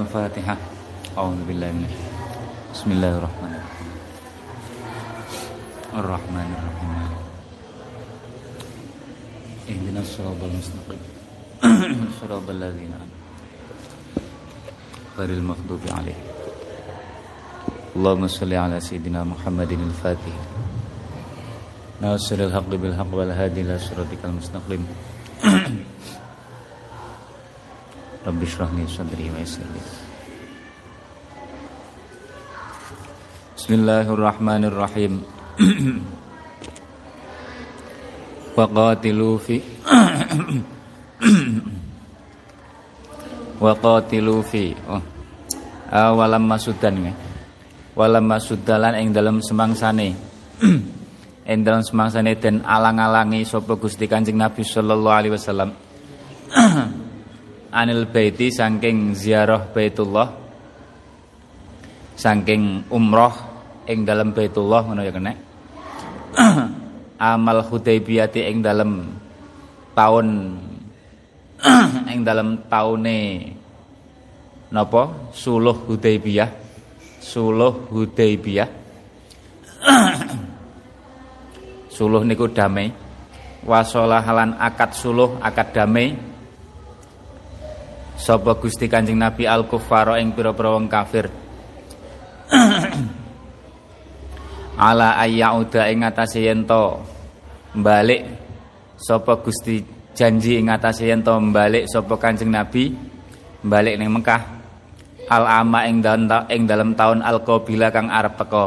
الفاتحة. أعوذ بالله من بسم الله الرحمن الرحيم. الرحمن الرحيم. اهدنا الصراط المستقيم. صراط الذين غير المغضوب عليهم. اللهم صل على سيدنا محمد الفاتح. ناصر الحق بالحق والهادي إلى صراطك المستقيم. Rabbi shrah li sadri wa yassir li Bismillahirrahmanirrahim. Wa qatilu fi Wa qatilu fi Oh. Awalam masudan ya. Walam masudalan ing dalam semangsane. Ing dalam semangsane dan alang-alangi sapa Gusti Kanjeng Nabi sallallahu alaihi wasallam anil baiti saking ziarah Baitullah saking umroh ing dalam Baitullah ngono ya kena. Amal Hudaybiyah ing dalam tahun ing dalam taune napa? Suluh Hudaybiyah suluh Hudaybiyah. Suluh niku damai. Wasolahalan akad suluh akad damai sapa Gusti Kanjeng Nabi al kuffara ing pira-pira wong kafir? Ala ayyauda ing atase yen to balik sapa Gusti janji ing atase yen to balik sapa Kanjeng Nabi? Balik ning Mekah. Al ama ing dalam ing dalam tahun al qabila kang arep teka.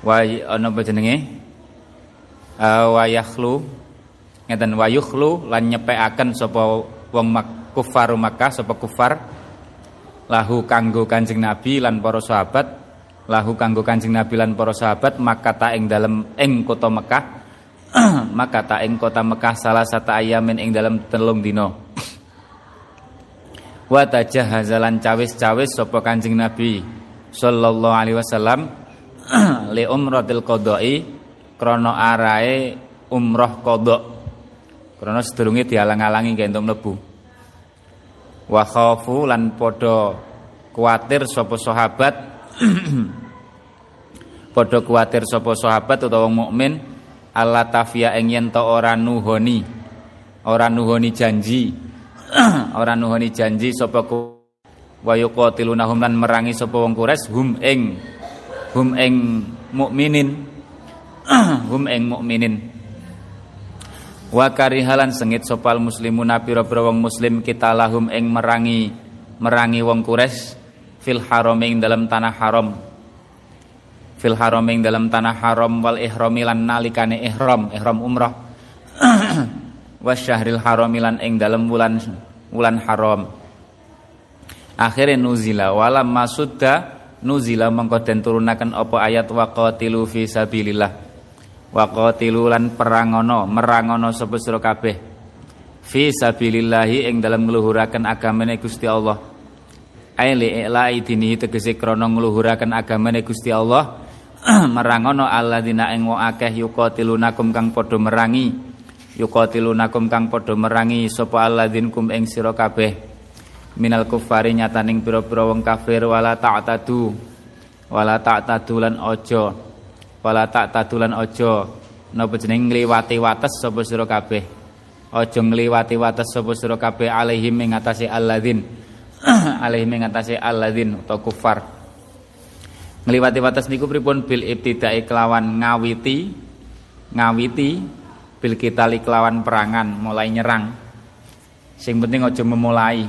Wa ana apa jenenge? Uh, wa yakhlu ngeten wa yukhlu lan nyepekaken sapa wong mak kufaru Makkah sapa kufar? Lahu kanggo Kanjeng Nabi lan para sahabat. Lahu kanggo Kanjeng Nabi lan para sahabat maka ta ing dalem ing kota Mekah maka ta ing kota Mekah salah satu ayamin ing dalam telung dino wa tajahazalan cawis-cawis sapa Kanjeng Nabi sallallahu alaihi wasallam li umratil qada'i krana arae umroh qada. Krana sedurunge dialang-alangi kentuk mlebu wa khafu lan padha kuatir sapa sahabat. Padha kuatir sapa sahabat utawa mukmin Allah tafia ing yen ora nuhoni. Ora nuhoni janji. Ora nuhoni janji sapa ku wa yuqatilunahum lan merangi sapa wong Quraisy hum ing hum ing mukminin. Hum ing mukminin wa karihalan sengit sopal muslimuna pira-pira wong muslim kita lahum ing merangi merangi wong Quraisy fil haram ing dalam tanah haram. Fil haram ing dalam tanah haram wal ihrami lan nalikane ihram ihram umrah. Syahril haram lan ing dalam bulan bulan haram. Akhirnya nuzila walam masudda nuzila mengko den turunaken apa ayat waqatilu fi sabilillah waqatilu lan perangono merangono sapa sira kabeh. Fi sabilillahi ing dalam ngluhuraken agamane Gusti Allah. Aili ila'i dini tegese krana ngluhuraken agamane Gusti Allah. Merangono alladzina ing wong akeh yuqatilunakum kang padha merangi. Yuqatilunakum kang padha merangi sapa alladzin kum ing sira kabeh. Minal kufari nyataning pira-pira wong kafir wala ta'tadu. Wala ta'tadu lan aja wala ta'tadu lan aja napa jeneng ngliwati wates sapa sira kabeh? Aja ngliwati wates sapa sira kabeh alaihim ing atase alladzin. Alaihim ing atase alladzin kufar. Ngliwati wates niku pripun bil ibtida'i kelawan ngawiti ngawiti bil kita kelawan perangan mulai nyerang. Sing penting aja memulai.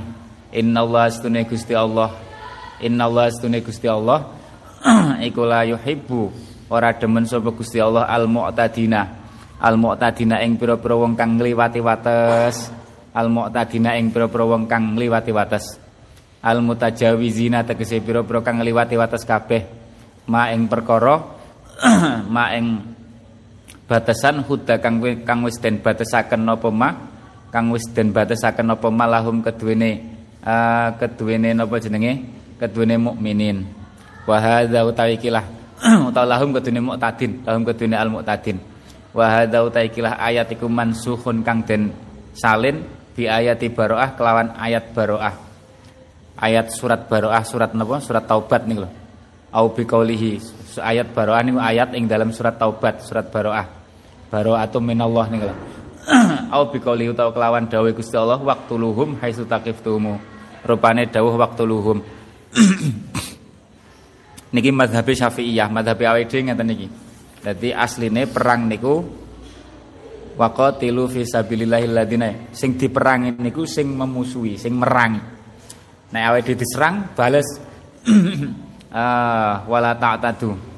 Innallaha astune Gusti Allah. Innallaha astune Gusti Allah. Iku la yuhibbu ora demen sapa Gusti Allah al mu'tadina al mu'tadina ing pira-pira wong kang ngliwati wates. Al mu'tadina ing pira-pira wong kang ngliwati wates. Al mutajawizina tegese pira-pira kang ngliwati wates kabeh. Ma ing perkara ma ing batasan huda kang kang wis den batasaken napa ma? Kang wis den batasaken napa malahum keduwene uh, keduwene napa jenenge? Keduwene mukminin. Wa hadza utawi kilah utawa lahum keduwene muktadin lahum keduwene al muktadin wa hadza utawi kilah ayat iku mansukhun kang den salin bi ayati baroah kelawan ayat baroah. Ayat surat baroah surat napa? Surat taubat niku lho. Au bi qaulihi ayat baroah niku ayat ing dalam surat taubat surat baroah. Baro'atun minallah nih kalau au biqauli utawa kelawan dawuh Gusti Allah waktu luhum haitsu taqiftumu rupane dawuh waktu luhum niki madhab Syafi'iyah madhab dhewe ngeten niki dadi asline perang niku waqatilu fi sabilillahil ladina sing diperangi niku sing memusuhi sing merangi nek dhewe diserang bales uh, wala ta'tadu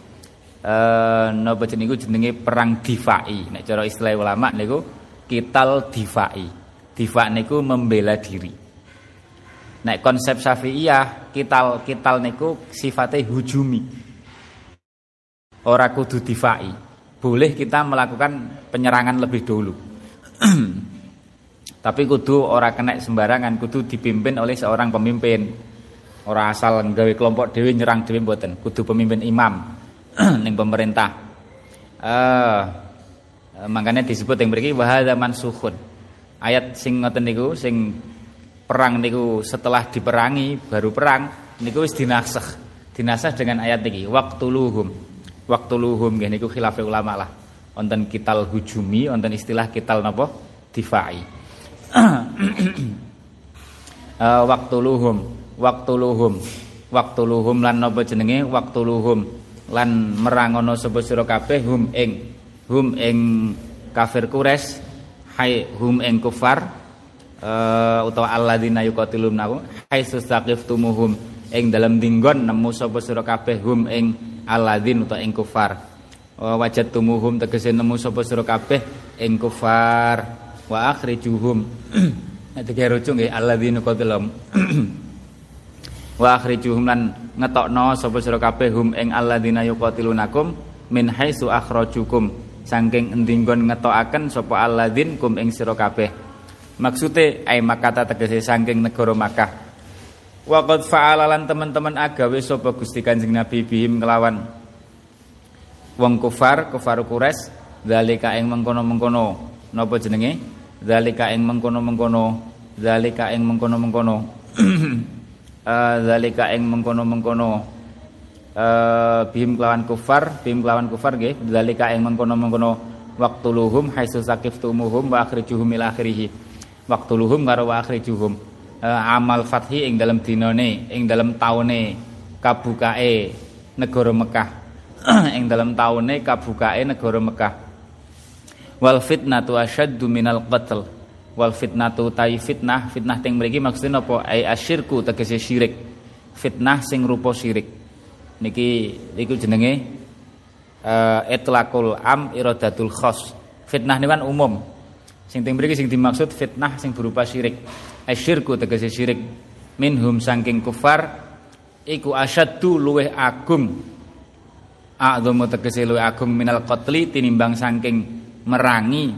eh napa jenenge jenenge perang difai. Nek cara istilah ulama niku kital difai. Difa niku membela diri. Nek konsep Syafi'iyah kital kital niku sifatnya hujumi. Ora kudu difai. Boleh kita melakukan penyerangan lebih dulu. Tapi kudu ora kena sembarangan, kudu dipimpin oleh seorang pemimpin. Ora asal nggawe kelompok dewi nyerang dewi mboten, kudu pemimpin imam. ning pemerintah. Uh, makanya disebut yang beriki wahada mansukhun. Ayat sing ngoten niku sing perang niku setelah diperangi baru perang niku wis dinasakh. Dinasakh dengan ayat niki waqtuluhum. Waqtuluhum nggih niku khilaf ulama lah. Wonten kital hujumi, wonten istilah kital napa? Difai. uh, waqtuluhum, waqtuluhum. Waqtuluhum lan napa jenenge? Waqtuluhum lan merangono sapa sira kabeh hum ing hum ing kafir kures hai hum ing kufar uh, utawa alladzina yuqatiluna hai sustaqiftumuhum ing dalam dinggon nemu sapa sira kabeh hum ing alladzin utawa ing kufar. Uh, wajadtumuhum tegese nemu sapa sira kabeh ing kufar. Wa akhrijuhum. Nek rujuk nggih alladzina qatilum wa akhrijuhum lan ngetokno sapa sira kabeh hum ing alladzina yuqatilunakum min haitsu akhrajukum. Saking endi nggon ngetokaken sapa alladzin kum ing sira kabeh maksude ai makata tegese saking negara Makkah. Wa qad fa'ala lan teman-teman agawe sapa Gusti Kanjeng Nabi bihim kelawan wong kufar kufar kures zalika ing mengkono-mengkono. Napa jenenge? Zalika ing mengkono-mengkono. Zalika ing mengkono-mengkono. Eh, zalika ing mengkono-mengkono. Uh, bihim kelawan kufar bihim kelawan kufar nggih. Zalika ing mengkono-mengkono. Waqtuluhum haitsu saqiftumuhum wa akhrijuhum ila akhirih waqtuluhum karo wa akhrijuhum. Uh, amal fathi ing dalam dinane ing dalam taune kabukae negara Mekah. Ing dalam taune kabukae negara Mekah. Wal fitnatu asyaddu minal qatl. Wal fitnatu tai fitnah. Fitnah teng mriki maksudnya apa ai asyirku tegese syirik. Fitnah sing rupa syirik. Niki iku jenenge uh, itlaqul am iradatul khas. Fitnah niku kan umum sing teng mriki sing dimaksud fitnah sing berupa syirik. Asyirku tegese syirik. Minhum saking kufar iku asyaddu luweh agung. A'dhamu tegese luweh agung minal qatli tinimbang saking merangi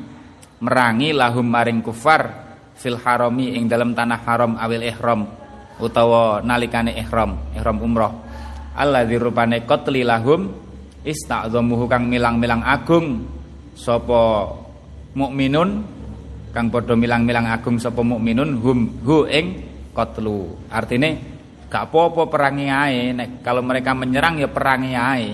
merangi lahum maring kufar fil harami ing dalam tanah haram awil ihram utawa nalikane ihram ihram umroh Allah dirupane qatli lahum ista'dhamuhu kang milang-milang agung. Sapa mukminun kang padha milang-milang agung sapa mukminun hum hu ing qatlu. Artine gak apa-apa perangi ae nek kalau mereka menyerang ya perangi ae.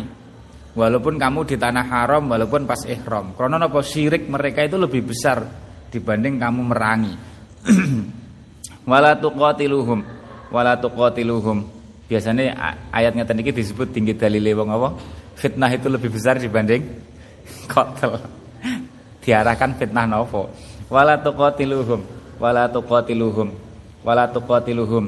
Walaupun kamu di tanah haram walaupun pas ihram. Karena apa syirik mereka itu lebih besar dibanding kamu merangi. Wala tuqatiluhum wala tuqatiluhum. Biasanya ayat ngeten iki disebut tinggi dalile wong apa? Fitnah itu lebih besar dibanding kotel diarahkan fitnah nopo wala tuqatiluhum. Wala tuqatiluhum. Wala tuqatiluhum.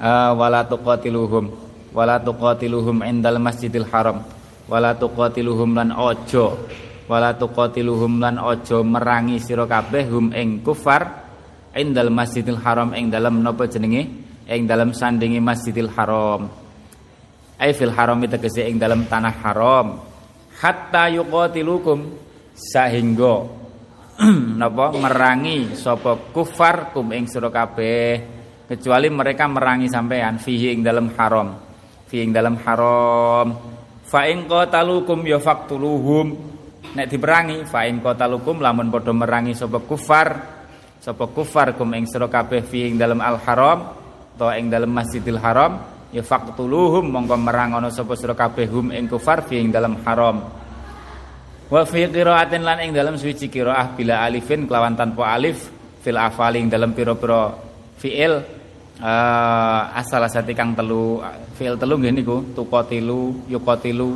Uh, wala tuqatiluhum. Wala tuqatiluhum indal masjidil haram. Wala tuqatiluhum lan ojo. Wala tuqatiluhum lan ojo merangi sira kabeh hum ing kufar indal masjidil haram ing dalam napa jenenge? Ing dalam sandingi masjidil haram. Ai fil haram tegese ing dalam tanah haram. Hatta yuqatilukum. Sehingga napa? Merangi sapa kufar kum ing sira kabeh kecuali mereka merangi sampean fihi ing dalam haram. Fihi ing dalam haram. Fa in qatalukum ya faqtuluhum nek diperangi fa in qatalukum lamun padha merangi sapa kufar sapa kufar kum ing sira kabeh fi ing dalem al haram to ing dalem masjidil haram ya faqtuluhum mongko merang ana sapa sira kabeh hum ing kufar fi ing dalem haram wa fi qiraatin lan ing dalem suci qiraah bila alifin kelawan tanpa alif fil afali ing dalem pira-pira fiil uh, asal asati kang telu fiil telu nggih niku tuqatilu yuqatilu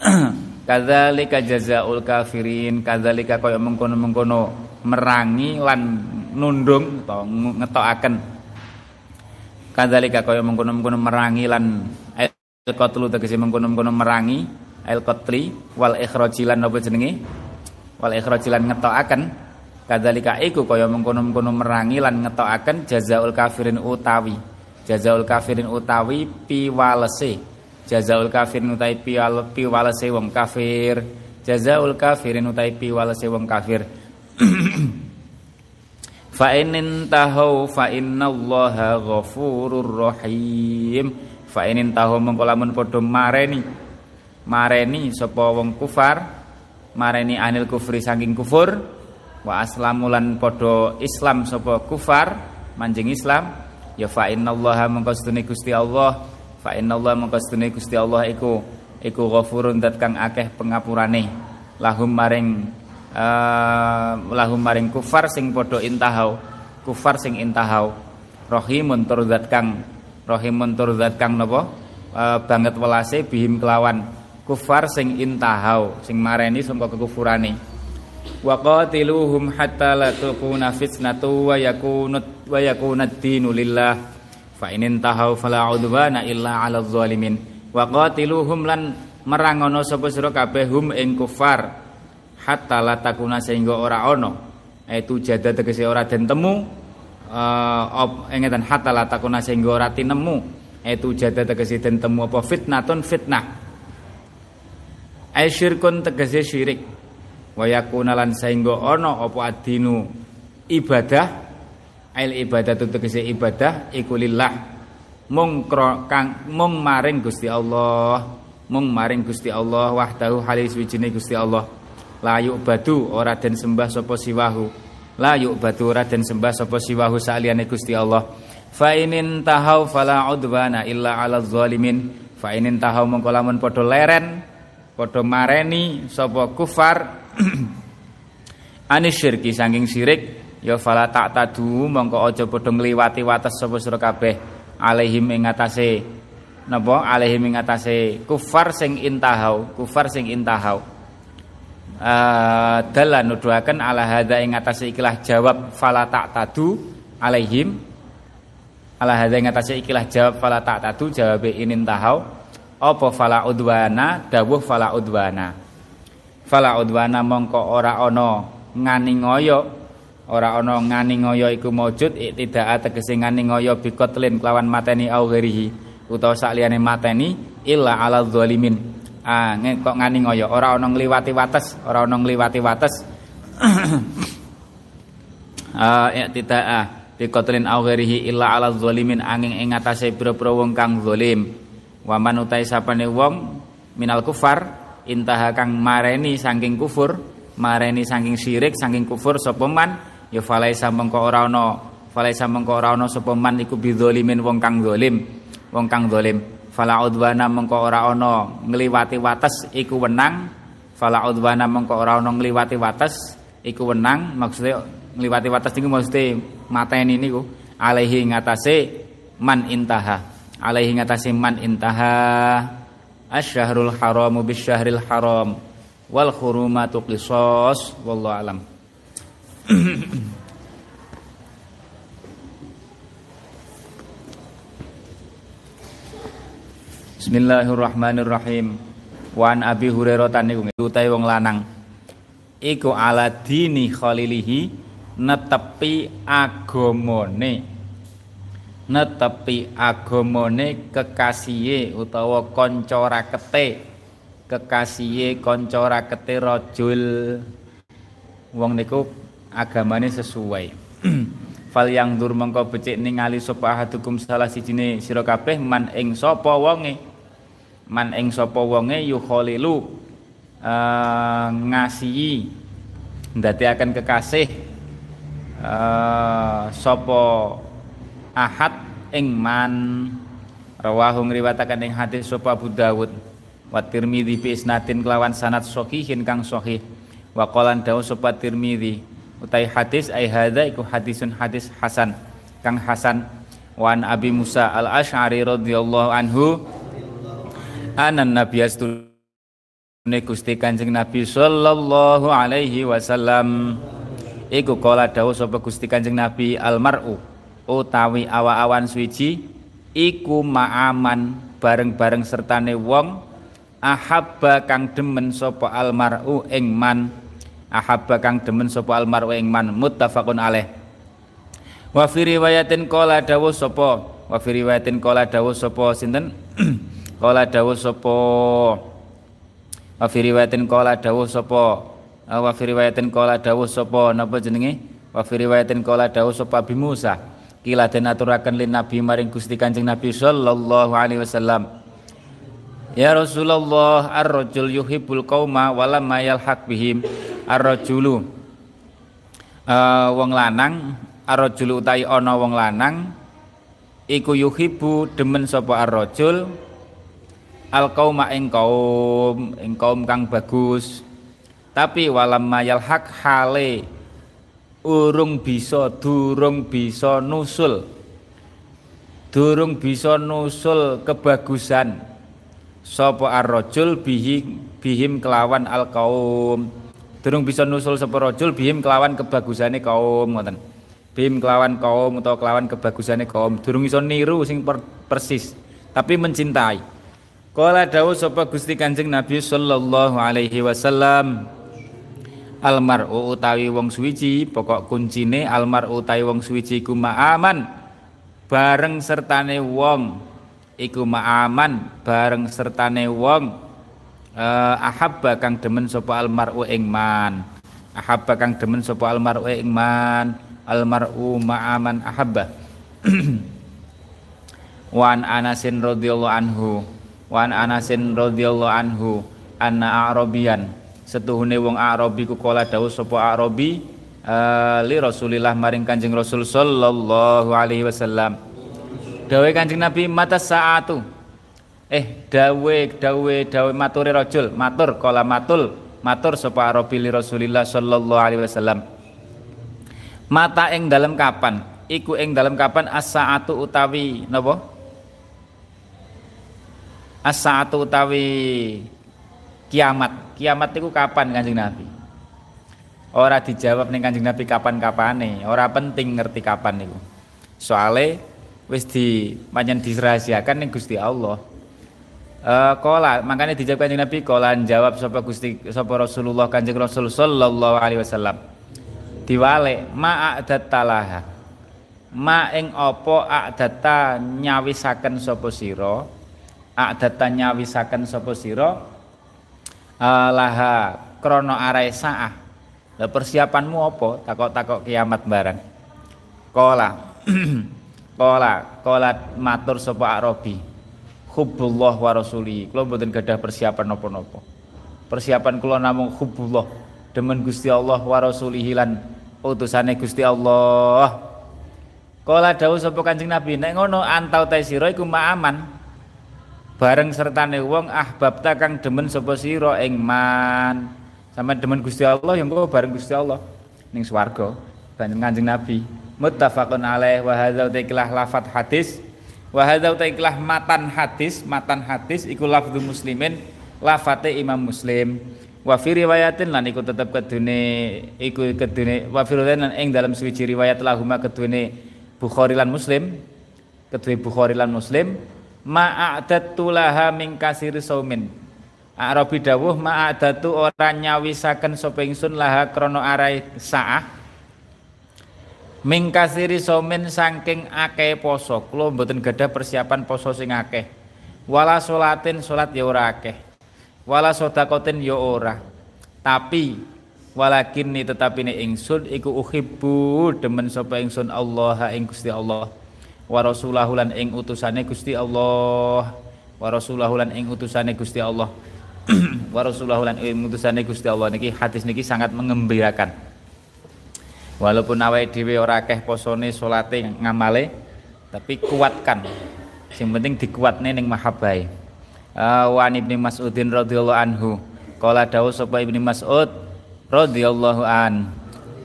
Kadzalika jazaul kafirin, kadzalika kaya mengkono-mengkono merangi lan nundung atau ngetokaken. Kadzalika kaya mengkono-mengkono merangi lan al qatlu tegese mengkono-mengkono merangi al qatli wal ikhraji lan napa jenenge? Wal ikhraji lan ngetokaken. Kadzalika iku kaya mengkono-mengkono merangi lan ngetokaken jazaul kafirin utawi. Jazaul kafirin utawi piwalese jazaul kafirin utai piwal piwalese wong kafir jazaul kafirin utai piwalese wong kafir fa inin tahu fa innallaha ghafurur rahim fa inin tahu mengko lamun padha mareni mareni sapa wong kufar mareni anil kufri saking kufur wa aslamulan padha islam sapa kufar manjing islam ya fa innallaha mengko Gusti Allah Fa innallaha mongko sedune Gusti Allah iku iku ghafurun dat kang akeh pengapurane. Lahum maring uh, lahum maring kufar sing padha intahau kufar sing intahau. Rahimun tur zat kang rahimun tur zat kang napa? Uh, banget welase bihim kelawan kufar sing intahau sing mareni sangka kekufurane. Wa qatiluhum hatta la takuna fitnatu wa yakunut wa yakunad dinu lillah. Fa inin tahau fala udwana illa 'alal zalimin. Wa qatiluhum lan merangono sapa sira kabeh hum ing kufar. Hatta la takuna sehingga ora ana itu jada tegese ora den temu uh, op engeten hatta la takuna sehingga ora tinemu. Itu jada tegese den temu apa fitnatun fitnah ai syirkun tegese syirik. Wa yakuna lan sehingga ana apa adinu ibadah Ail ibadatu tegese ibadah iku lillah. Mung kang mung maring Gusti Allah mung maring Gusti Allah wahdahu halis wijine Gusti Allah. La badu ora den sembah sapa siwahu. La badu ora den sembah sapa siwahu saliyane Gusti Allah. Fa inin tahau fala udwana illa ala zalimin. Fa inin tahau mongko lamun padha leren padha mareni sapa kufar anis syirki saking syirik. Ya fala tak tadu mongko aja padha ngliwati wates sapa sira kabeh. Alaihim ing atase napa? Alaihim ing atase kufar sing intahau kufar sing intahau. Uh, dalan nuduhaken ala hadza ing atase ikilah jawab fala tak tadu alaihim. Ala hadza ing atase ikilah jawab fala tak tadu jawabe inin tahau apa fala udwana? Dawuh fala udwana. Fala udwana mongko ora ana ngani ngoyo. Ora ana ngani ngoyo iku maujud tidak tegese ngani ngoyo bikotlin kelawan mateni au ghairihi. Utawa sakliyane mateni illa ala zalimin. Ah kok ngani ngoyo? Ora ana ngliwati wates ora ana ngliwati wates. Tidak ah bikotlin au ghairihi illa ala zalimin. Angin ing atase pira-pira wong kang zalim waman utai sapane wong minal kufar intaha kang mareni saking kufur mareni saking syirik saking kufur sapa man? Ya falaisa mengko ora ana falaisa mengko ora ana sapa man iku bidzalimin wong kang zalim wong kang zalim fala udwana mengko ora ana ngliwati wates iku wenang fala udwana mengko ora ana ngliwati wates iku wenang. Maksudnya ngliwati wates niku mesti mateni niku alaihi ngatasé man intaha alaihi ngatasé man intaha asyahrul haramu bisyahril haram wal khurumatu qisas wallahu alam Bismillahirrahmanirrahim. Wan Abi Hurairah niku utahe wong lanang. Iku ala dini khalilihi netepi agamane. Netepi agamane kekasihe utawa kanca rakete. Kekasihe kanca rakete rajul. Wong niku agamane sesuai. Fal yang dur mengko becik ningali sapa ahadukum salah sijine sira kabeh man ing sapa wonge man ing sapa wonge yukhalilu uh, ngasihi ndadekaken kekasih uh, sapa ahad ing man. Rawahu ngriwataken ing hadis sapa Abu Dawud. Wa Tirmidzi bi isnadin kelawan sanad sahihin kang sahih. Wa qalan dawu sapa Tirmidzi. Utai hadis ai hadza iku hadisun hadis hasan kang hasan. Wan Abi Musa al Ash'ari radhiyallahu anhu anan nabi astune Gusti Kanjeng Nabi sallallahu alaihi wasallam. Iku kala dawuh sapa Gusti Kanjeng Nabi almaru utawi awa-awan suci iku ma'aman bareng-bareng sertane wong ahabba kang demen sapa almaru ing man. Ahabba kang demen sapa almaru ing man muttafaqun alaih. Wa fi riwayatin qala dawuh sapa wa fi riwayatin qala dawuh sapa sinten? Kala dawuh sapa wa fi riwayatin kala dawuh sapa wa fi riwayatin kala dawuh sapa napa jenenge? Wa fi riwayatin kala dawuh sapa Abi Musa kila den aturaken lin Nabi maring Gusti Kanjeng Nabi sallallahu alaihi wasallam. Ya Rasulullah ar-rajul yuhibbul qauma wa lam yalhaq bihim. Ar-rajulu uh, wong lanang ar-rajulu utai ana wong lanang iku yuhibbu demen sapa ar-rajul al kauma ing kaum ing kaum kang bagus. Tapi walam mayal hak hale urung bisa durung bisa nusul. Durung bisa nusul kebagusan. Sapa ar-rajul bihi bihim kelawan al kaum durung bisa nusul sapa rajul bihim kelawan kebagusane kaum ngoten. Bihim kelawan kaum utawa kelawan kebagusane kaum. Durung iso niru sing persis tapi mencintai. Kala dawuh sapa Gusti Kanjeng Nabi sallallahu alaihi wasallam Almar'u utawi wong suwiji pokok kuncine almar'u utawi wong suwiji iku ma'aman bareng sertane wong iku ma'aman bareng sertane wong uh, ahabba kang demen sapa almar'u ing man. Ahabba kang demen sapa almar'u ing man. Almar'u ma'aman ahabba. Wan Anasin radhiyallahu anhu. Wan Anasin radhiyallahu anhu. Anna Arabian setuhune wong Arabi ku kala dawuh sapa Arabi uh, li Rasulillah maring Kanjeng Rasul sallallahu alaihi wasallam. Dawe Kanjeng Nabi mata saatu. Eh dawe dawe dawe maturi rajul matur kala matul matur sapa Arabi li Rasulillah sallallahu alaihi wasallam. Mata ing dalam kapan? Iku ing dalam kapan as-saatu utawi napa? as-saatu utawi kiamat. Kiamat itu kapan Kanjeng Nabi? Ora dijawab ning Kanjeng Nabi kapan-kapane, ora penting ngerti kapan niku. Soale wis di panjen dirahasiakan ning Gusti Allah. Uh, kola makanya dijawab kanjeng Nabi kola jawab sapa Gusti sapa Rasulullah kanjeng Rasul sallallahu alaihi wasallam diwale ma a'dattalaha ma ing apa a'datta nyawisaken sapa sira a'datan nyawisaken sapa sira uh, laha krana arae saah persiapanmu apa takok-takok kiamat barang kola kola kola matur sapa Arabi hubbullah wa rasuli. Kula mboten gadah persiapan napa-napa. Persiapan kula namung hubbullah demen Gusti Allah wa rasulihi lan utusane Gusti Allah. Kala dawuh sapa Nabi, nek ngono antau ta sira iku ma'aman. Bareng sertane wong ahbab ta kang demen sapa sira ing man. Sama demen Gusti Allah yang kok bareng Gusti Allah ning swarga. Kanjeng Nabi muttafaqun alaih wa hadza ikhlah lafat hadis wa hadza ikhlah matan hadis matan hadis iku lafdhu muslimin lafate Imam Muslim wa fi riwayatin lan iku tetep kedune iku kedune wa fi riwayatin ing dalam suci riwayat lahuma kedune Bukhari lan Muslim kedue Bukhari lan Muslim ma'adatu laha min kasir saumin. Arabi dawuh ma'adatu ora nyawisaken sapa ingsun laha krana arai saah. Mingkasiri somin saking akeh poso. Kula mboten gadah persiapan poso sing akeh. Wala salatin salat ya ora akeh. Wala sedekatin ya ora. Tapi walakin ni tetapi ni ingsun iku uhibbu demen sapa ingsun Allah ing Gusti Allah wa rasulahu lan ing utusane Gusti Allah. Wa rasulahu lan ing utusane Gusti Allah. Wa rasulahu lan ing utusane Gusti Allah. Niki hadis niki sangat mengembirakan. Walaupun awake dhewe ora akeh posone salate ngamale tapi kuatkan. Sing penting dikuatne ning mahabbai uh, wa ibni Mas'udin radhiyallahu anhu. Qala dawuh sapa ibni Mas'ud radhiyallahu an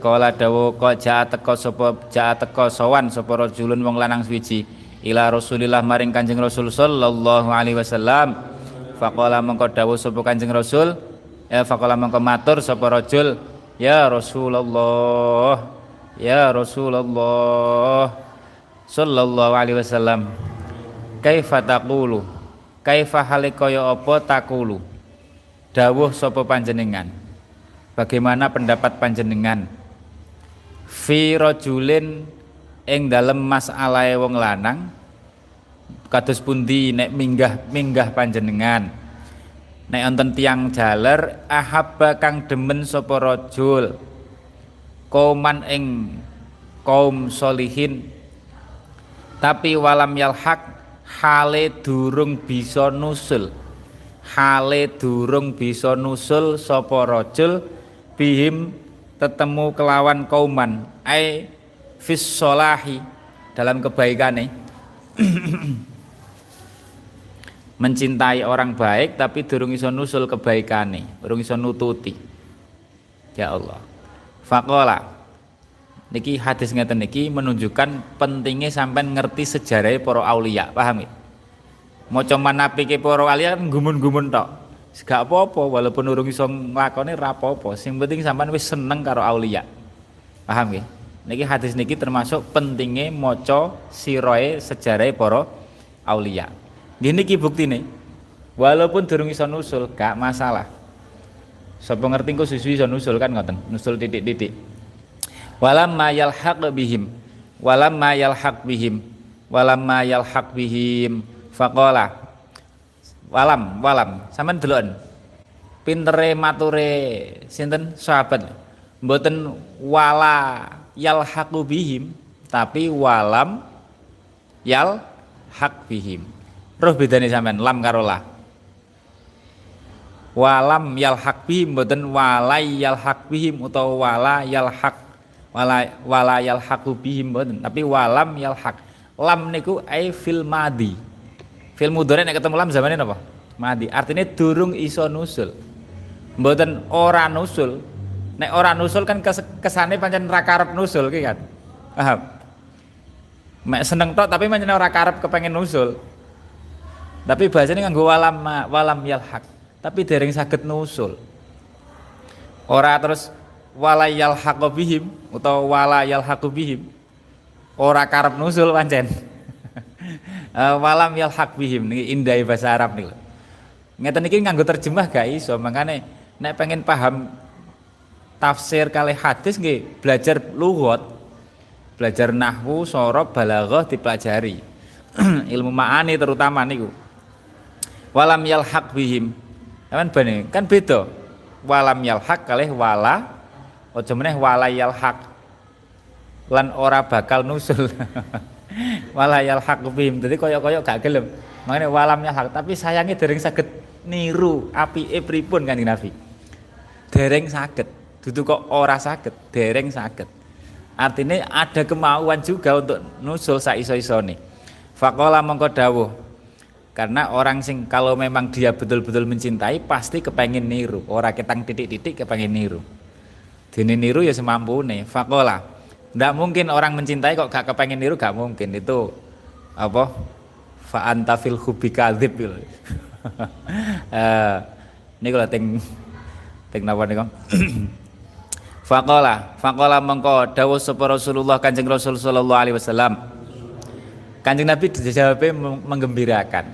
qala dawuh kok jaa teka sapa jaa teka sowan sapa rajulun wong lanang suci ila Rasulillah maring Kanjeng Rasul sallallahu alaihi wasallam. Faqala mengko dawuh sapa Kanjeng Rasul? Ya faqala mengko matur sapa rajul? Ya Rasulullah. Ya Rasulullah Sallallahu alaihi wasallam. Kaifa taqulu? Kaifa halikaya apa takulu Dawuh sapa panjenengan. Bagaimana pendapat panjenengan Fi rajulin ing dalem masalah wong lanang kados pundi nek minggah minggah panjenengan. Nek wonten tiang jaler ahabba kang demen sapa rajul kauman ing kaum solihin. Tapi walam yalhaq hale durung bisa nusul hale durung bisa nusul sapa rajul bihim tetemu kelawan kauman ai fis solahi dalam kebaikane mencintai orang baik tapi durung iso nusul kebaikane, durung iso nututi. Ya Allah. Fakola. Niki hadis ngeten niki menunjukkan pentingnya sampai ngerti sejarah para aulia, paham ya? Maca manapike para aulia kan gumun-gumun tok. Gak apa-apa walaupun urung iso nglakoni ra apa-apa. Sing penting sampean wis seneng karo aulia. Paham ya? Niki hadis niki termasuk pentingnya maca siroe sejarah para aulia. Gini ki bukti nih. Walaupun durung iso nusul, gak masalah. Sapa ngerti kok susu iso nusul kan ngoten, nusul titik-titik. Walam ma yalhaq bihim. Walam ma yalhaq bihim. Walam ma yalhaq bihim. Faqala. Walam, walam. Sampeyan deloken. Pintere mature sinten sahabat. Mboten wala yalhaqu bihim, tapi walam yal hak bihim roh bedane sampean lam karo la walam yalhaq bihim mboten walai yalhaq bihim utawa wala yalhaq wala wala yalhaqu bihim mboten tapi walam yalhaq lam niku ai fil madi fil mudhari nek ketemu lam zamane napa madi artinya durung iso nusul mboten ora nusul nek ora nusul kan kesane pancen ra karep nusul ki kan paham mek seneng tok tapi pancen ora karep kepengen nusul tapi bahasanya nganggo walam walam yalhaq. Tapi dereng sakit nusul. Ora terus wala yalhaq bihim atau wala yalhaq bihim. Ora karep nusul pancen. Eh, walam yalhaq bihim. Niki indah bahasa Arab nih. Ngeten niki nganggo terjemah gak iso, makane nek pengen paham tafsir kali hadis nggih belajar lugat, belajar nahwu, sorob, balaghah dipelajari. Ilmu ma'ani terutama niku. Walam yalhaq bihim. Aman bane kan beda. Walam yalhaq kalih wala aja meneh wala yalhaq. Lan ora bakal nusul wala yalhaq bihim dadi kaya-kaya gak gelem Makanya walamnya hak, tapi sayangnya dereng sakit niru api e pripun kan Nabi. Dereng sakit, duduk kok ora sakit, dereng sakit. Artinya ada kemauan juga untuk nusul saiso-isone. Fakola mongko dawuh. Karena orang sing kalau memang dia betul-betul mencintai pasti kepengen niru. Orang ketang titik-titik kepengen niru. Dini niru ya semampu nih. Tidak mungkin orang mencintai kok gak kepengen niru gak mungkin. Itu apa? Fa anta fil hubi kadzib eh ini kalau ting ting napa niku? Fakola, fakola mengko dawuh sapa Rasulullah Kanjeng Rasul sallallahu alaihi wasallam. Kanjeng Nabi dijawabnya menggembirakan.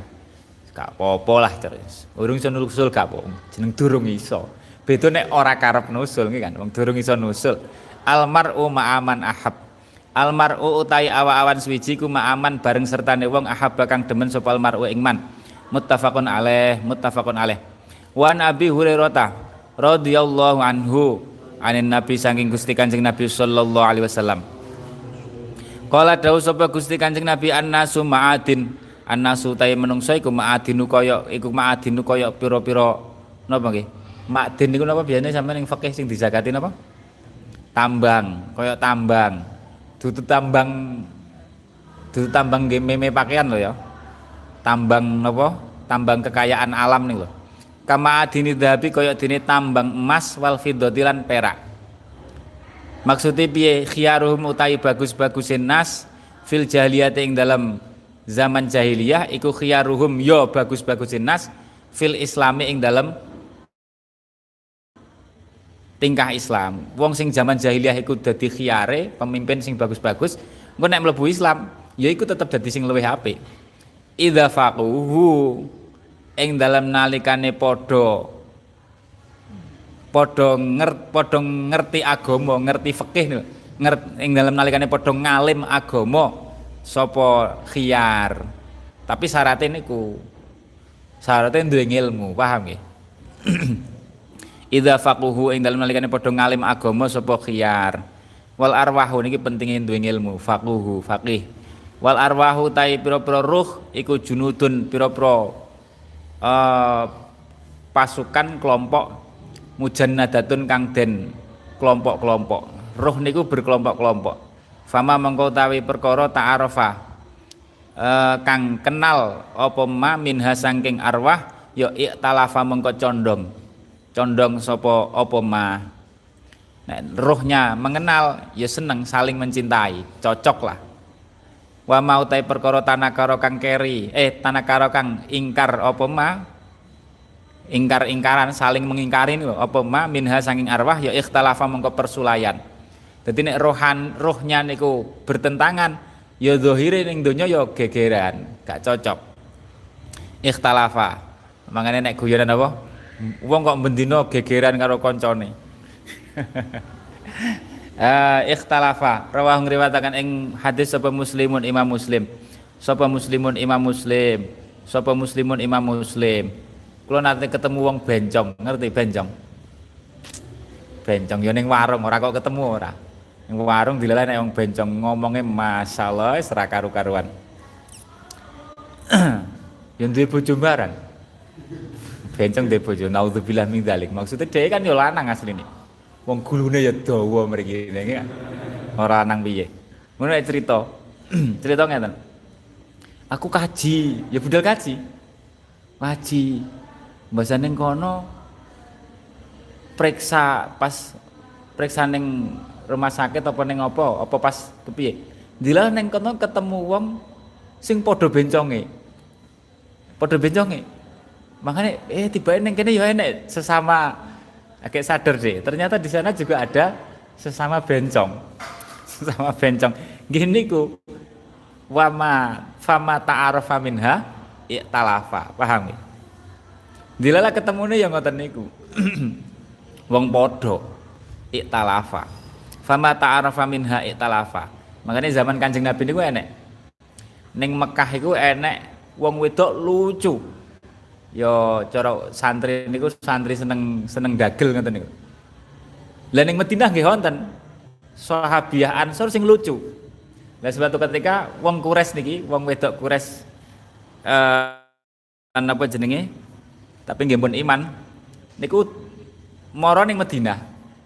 Gak apa-apa lah terus. Urung iso nusul gak apa jeneng durung iso. Beda nek ora karep nusul nggih kan, wong durung iso nusul. Almar'u ma'aman ahab. Almar'u utai awa-awan suwiji ku ma'aman bareng sertane wong ahab bakang demen sapa almar'u ing man. Muttafaqun alaih, muttafaqun alaih. Wa Nabi Hurairah radhiyallahu anhu anin Nabi saking Gusti Kanjeng Nabi sallallahu alaihi wasallam. Kala dawuh sapa Gusti Kanjeng Nabi annasu ma'adin. Annasu ta'i menungso iku ma'adinu kaya iku ma'adinu kaya pira-pira napa nggih? Ma'din niku napa biasane sampeyan ning fikih sing disakati napa? Tambang, kaya tambang. Dudu tambang dudu tambang nggih meme pakaian lho ya. Tambang napa? Tambang kekayaan alam nih lho kama adini dhahabi kaya dene tambang emas wal fiddati lan perak maksudnya piye khiyaruhum utai bagus-bagusin nas fil jahiliyah ing dalam zaman jahiliyah iku khiyaruhum yo ya bagus-bagusin nas fil islami ing dalam tingkah Islam. Wong sing zaman jahiliyah iku dadi khiyare, pemimpin sing bagus-bagus, engko nek mlebu Islam, ya iku tetep dadi sing luwih apik. Idza faquhu ing dalam nalikane padha padha ngert padha ngerti agama, ngerti fikih niku. Ngert ing dalam nalikane padha ngalim agama sapa khiyar. Tapi syaratnya niku syaratnya duwe ilmu, paham nggih? Idza faquhu ing dalam nalikane padha ngalim agama sapa khiyar. Wal arwahu niki pentinge duwe ilmu, faquhu, faqih. Wal arwahu tai pira-pira ruh iku junudun pira-pira uh, pasukan kelompok mujannadatun kang den kelompok-kelompok roh niku berkelompok-kelompok fama mengkau tawi perkara ta'arafa uh, kang kenal apa ma minha sangking arwah ya iktalafa mengko condong condong sapa apa ma? Nah, rohnya mengenal ya seneng saling mencintai cocok lah wa mau tai perkara tanakara kang keri eh tanakara kang ingkar apa ma? Ingkar-ingkaran saling mengingkari lho apa ma? Minha sanging arwah ya ikhtalafa mengko persulayan. Dadi nek rohan rohnya niku bertentangan ya zahire ning donya ya gegeran gak cocok. Ikhtalafa. Makanya nek guyonan apa wong kok bendino gegeran karo koncone? Uh, ikhtalafa. Rawah ngriwataken ing hadis sapa muslimun imam muslim? Sapa muslimun imam muslim? Sapa muslimun imam muslim? Kula nate ketemu wong bencong ngerti bencong? Bencong yo ning warung ora kok ketemu ora. Ning warung dilalah nek wong bencong ngomongnya masalah ora karu-karuan. Yang duwe bojo barang bencong duwe bojo naudzubillah min dzalik maksudnya dia kan yo lanang asline Wong gulune ya dawa mriki niki kan. Ora nang piye. Ngono cerita. cerita ngeten. Aku kaji, ya budal kaji. Kaji. Mbasane kono periksa pas periksa ning rumah sakit apa ning apa? Apa pas kepiye? Dilah ning kono ketemu wong sing padha benconge. Padha benconge. Makanya eh tiba ning kene ya enek sesama. Agak sadar deh ternyata di sana juga ada sesama bencong. Sesama bencong. Gini ku wama fama ta'arafa minha talafa paham ya dilala ketemu nih yang ngoten niku. Wong podo talafa fama ta'arafa minha talafa makanya zaman kanjeng nabi niku enek. Neng Mekah itu enek wong wedok lucu yo cara santri niku santri seneng seneng dagel ngoten niku. Lah ning Madinah nggih wonten Sahabiah Ansor sing lucu. Lah suatu ketika wong Kures niki, wong wedok Kures eh apa jenenge? Tapi nggih pun iman niku mara ning Madinah.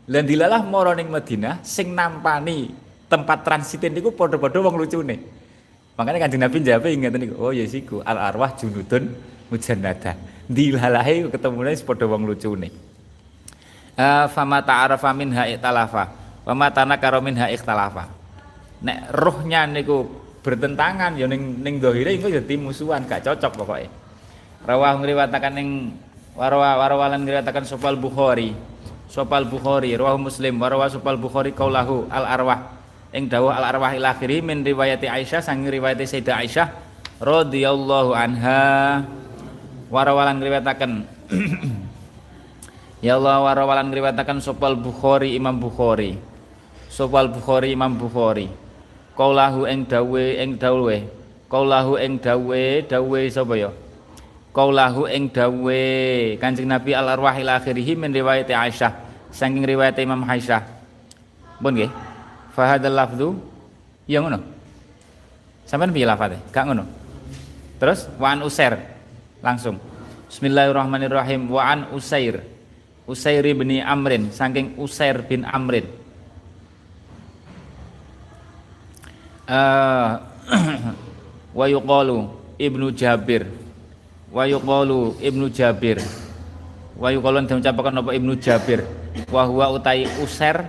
Lah dilalah mara ning Madinah sing nampani tempat transitin niku padha-padha wong lucune. Makanya Kanjeng Nabi jawab ingat niku, oh ya siku al arwah junudun mujannada. Dilalahe ketemune padha wong lucune. Uh, fama ta'arafa minha iktalafa wa ma tanakara minha ikhtalafa. Nek rohnya niku bertentangan ya ning ning dohire iku ya musuhan gak cocok pokoknya. Rawah ngriwataken ning warwa warwalan ngriwataken Sopal Bukhari. Sopal Bukhari, rawah Muslim, warwa Sopal Bukhari kaulahu al arwah ing dawuh al arwah ila akhiri min riwayati Aisyah sang riwayat Sayyidah Aisyah radhiyallahu anha warawalan riwayataken Ya Allah warawalan riwayataken sopal Bukhari Imam Bukhari. Sopal Bukhari Imam Bukhari. Kaulahu ing dawe ing dawe kaulahu ing dawe dawe sapa ya? Kaulahu ing dawe Kanjeng Nabi al arwah ila akhirih min riwayat Aisyah. Saking riwayat Imam Aisyah. Pun nggih. Fahadal lafdu ya ngono. Sampean piye lafate gak ngono. Terus wa an usair langsung. Bismillahirrahmanirrahim. Wa an usair. Usair bin Amrin saking Usair bin Amrin. Uh, wa yuqalu Ibnu Jabir. Wa yuqalu Ibnu Jabir. Wa yuqalu dan ucapaken apa? Ibnu Jabir. Wa huwa utai Usair.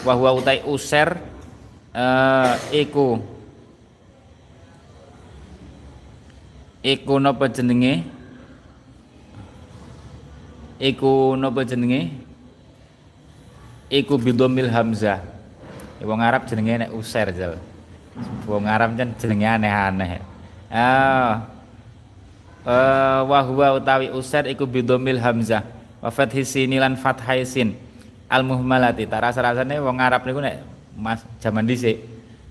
Wahwa utai user uh, iku iku napa jenenge? Iku napa jenenge? Iku bidomil hamzah. Ya, wong Arab jenenge nek user jal. Wong Arab kan jenenge aneh-aneh. Ah. Uh, wahwa utawi user iku bidomil hamzah. Wa fathhi sinilan fathai sin. Al muhmalati tak rasa-rasane wong Arab niku nek Mas jaman dhisik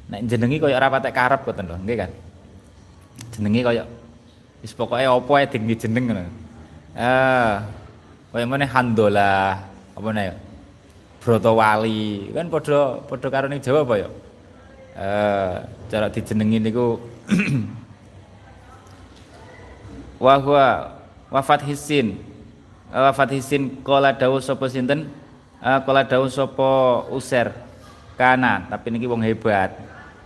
nek jenengi koyo ora patek karep ngoten lho nggih kan? Jenengi koyo wis pokoke apa ae ding jeneng ngono. Eh koyo meneh handola apa nek Broto Wali kan padha padha karo ning Jawa apa ya? Eh cara dijenengi niku wa huwa wafat hisin. Wafat hisin kala dawuh sapa sinten? Kala dawuh sapa user kana tapi niki wong hebat.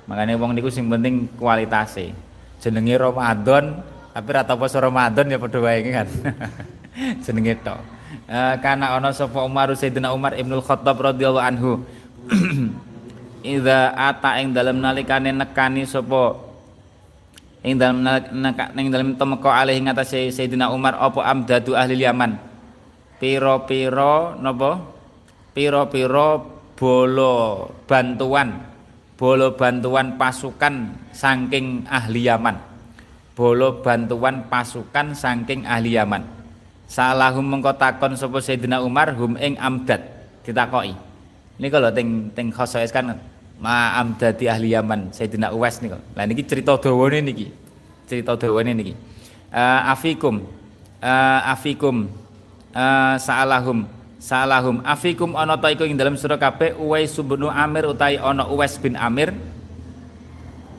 Makanya wong niku sing penting kualitasnya jenenge Ramadan tapi rata poso Ramadan ya padha wae kan. Jenenge tok. Uh, kana ana sapa Umar Sayyidina Umar Ibnul Khattab radhiyallahu anhu. Iza ata ing dalem nalikane nekani sapa? Ing dalem ing dalem temeka alih ing atase Sayyidina Umar apa amdadu ahli Yaman? Pira-pira napa? Piro-piro bolo bantuan bolo bantuan pasukan saking ahli Yaman bolo bantuan pasukan saking ahli Yaman. Salahum mengko takon sapa Sayyidina Umar hum ing amdad. Ditakoki. Ini kalau ting ting khosoes kan ma amdadi ahli Yaman Sayyidina Uwais nih lah niki cerita dawane niki. Cerita dawane niki. Uh, afikum. Uh, afikum. Uh, sa'alahum. Salahum afikum ana ta iku ing dalam surah kabeh Uwais bin Amir utai ana Uwais bin Amir.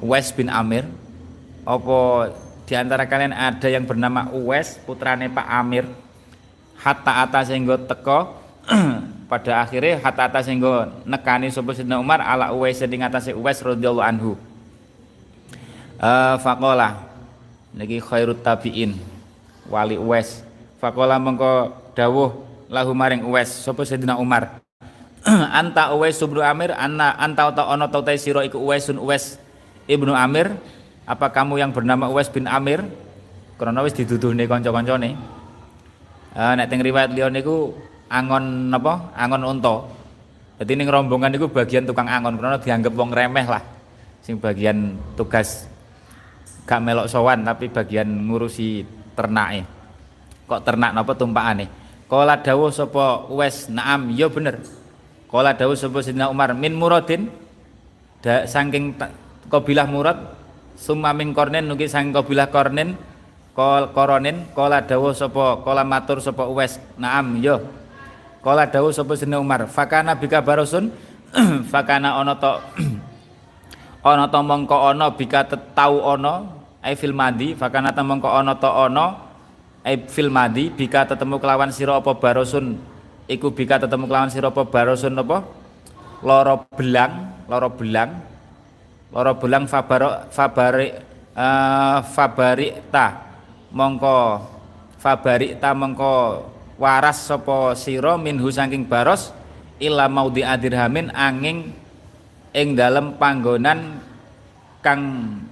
Uwais bin Amir. Apa di antara kalian ada yang bernama Uwais putrane Pak Amir. Hatta atas sehingga teko. Pada akhirnya hatta atas sehingga nekani sapa Sidna Umar ala Uwais sing atase Uwais radhiyallahu anhu. Uh, faqala niki khairut tabiin wali Uwais faqala mengko dawuh lahu maring Uwais sapa Sayyidina Umar. Anta Uwais bin Amir anna anta ta ana ta sira iku Uwaisun Uwais Ibnu Amir apa kamu yang bernama Uwais bin Amir? Karena wis diduduhne kanca-kancane. Uh, nek teng riwayat liya niku angon napa angon unta. Dadi ning rombongan niku bagian tukang angon karena dianggap wong remeh lah. Sing bagian tugas gak melok sowan tapi bagian ngurusi ternake. Kok ternak napa tumpakane? Kala dawuh sapa Uwais, "Na'am, ya bener." Kala dawuh sapa Sidina Umar, "Min muradin." Da saking kabilah Murad, summa min kornen nuki saking kabilah kornen, kol koronin kala dawuh sapa kala matur "Na'am, ya." Kala dawuh sapa Sidina Umar, "Fakana bika barusun." Fakana ana ta ana ta mongko ana bika tau ana ai fil madi fakana ta mongko ana ta ana ai fil madi bika tetemu kelawan sira apa barosun iku bika tetemu kelawan sira apa barosun apa loro belang loro belang loro belang fabaro fabari uh, fabari ta mongko fabari ta mongko waras sapa sira minhu saking baros illa maudi adirhamin angin ing dalem panggonan kang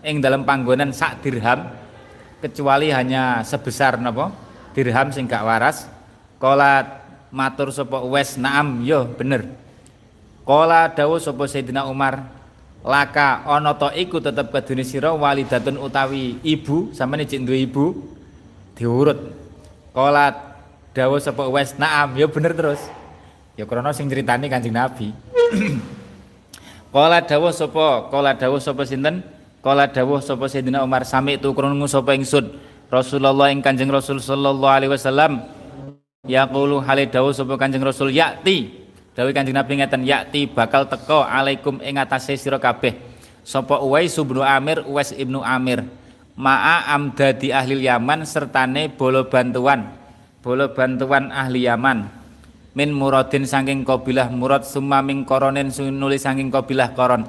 ing dalem panggonan sak dirham kecuali hanya sebesar napa dirham sing gak waras. Kala matur sapa wes naam yo bener. Kala dawuh sapa Sayyidina Umar laka ana ta iku tetep kadune sira walidatun utawi ibu sampeyan cek duwe ibu diurut. Kala dawuh sapa wes naam ya bener terus. Ya krana sing critani Kanjeng Nabi. Kala dawuh sapa kala dawuh sapa sinten? Kala dawuh sapa Sayyidina Umar sami tu krungu sapa ingsun Rasulullah ing Kanjeng Rasul sallallahu alaihi wasallam. Yaqulu hale dawuh sapa Kanjeng Rasul yakti dawuh Kanjeng Nabi ngeten yakti bakal teko alaikum ing atase sira kabeh. Sapa Uwais bin Amir Uwais ibnu Amir. Ma'a amdadi ahli Yaman sertane bolo bantuan bolo bantuan ahli Yaman. Min muradin saking kabilah murad summa min koronen nulis saking kabilah koron.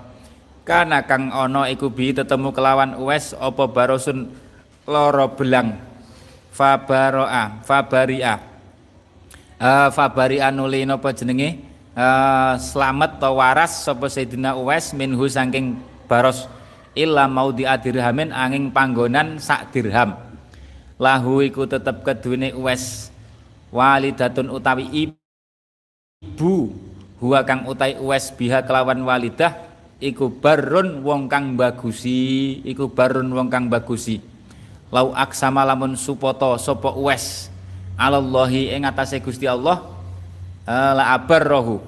Kana kang ana iku bi tetemu kelawan uwes apa barosun loro belang. Fabaroa fabaria. Uh, fabaria nuli napa jenenge uh, selamat atau waras sapa Sayyidina Uwais minhu saking baros illa mau diadirhamin angin panggonan sak dirham. Lahu iku tetep kedune wes walidatun utawi ibu huwa kang utai wes biha kelawan walidah iku barun wong kang bagusi iku barun wong kang bagusi. Lau aksama lamun supoto sopo wes alallahi ing atase Gusti Allah eh, la rohu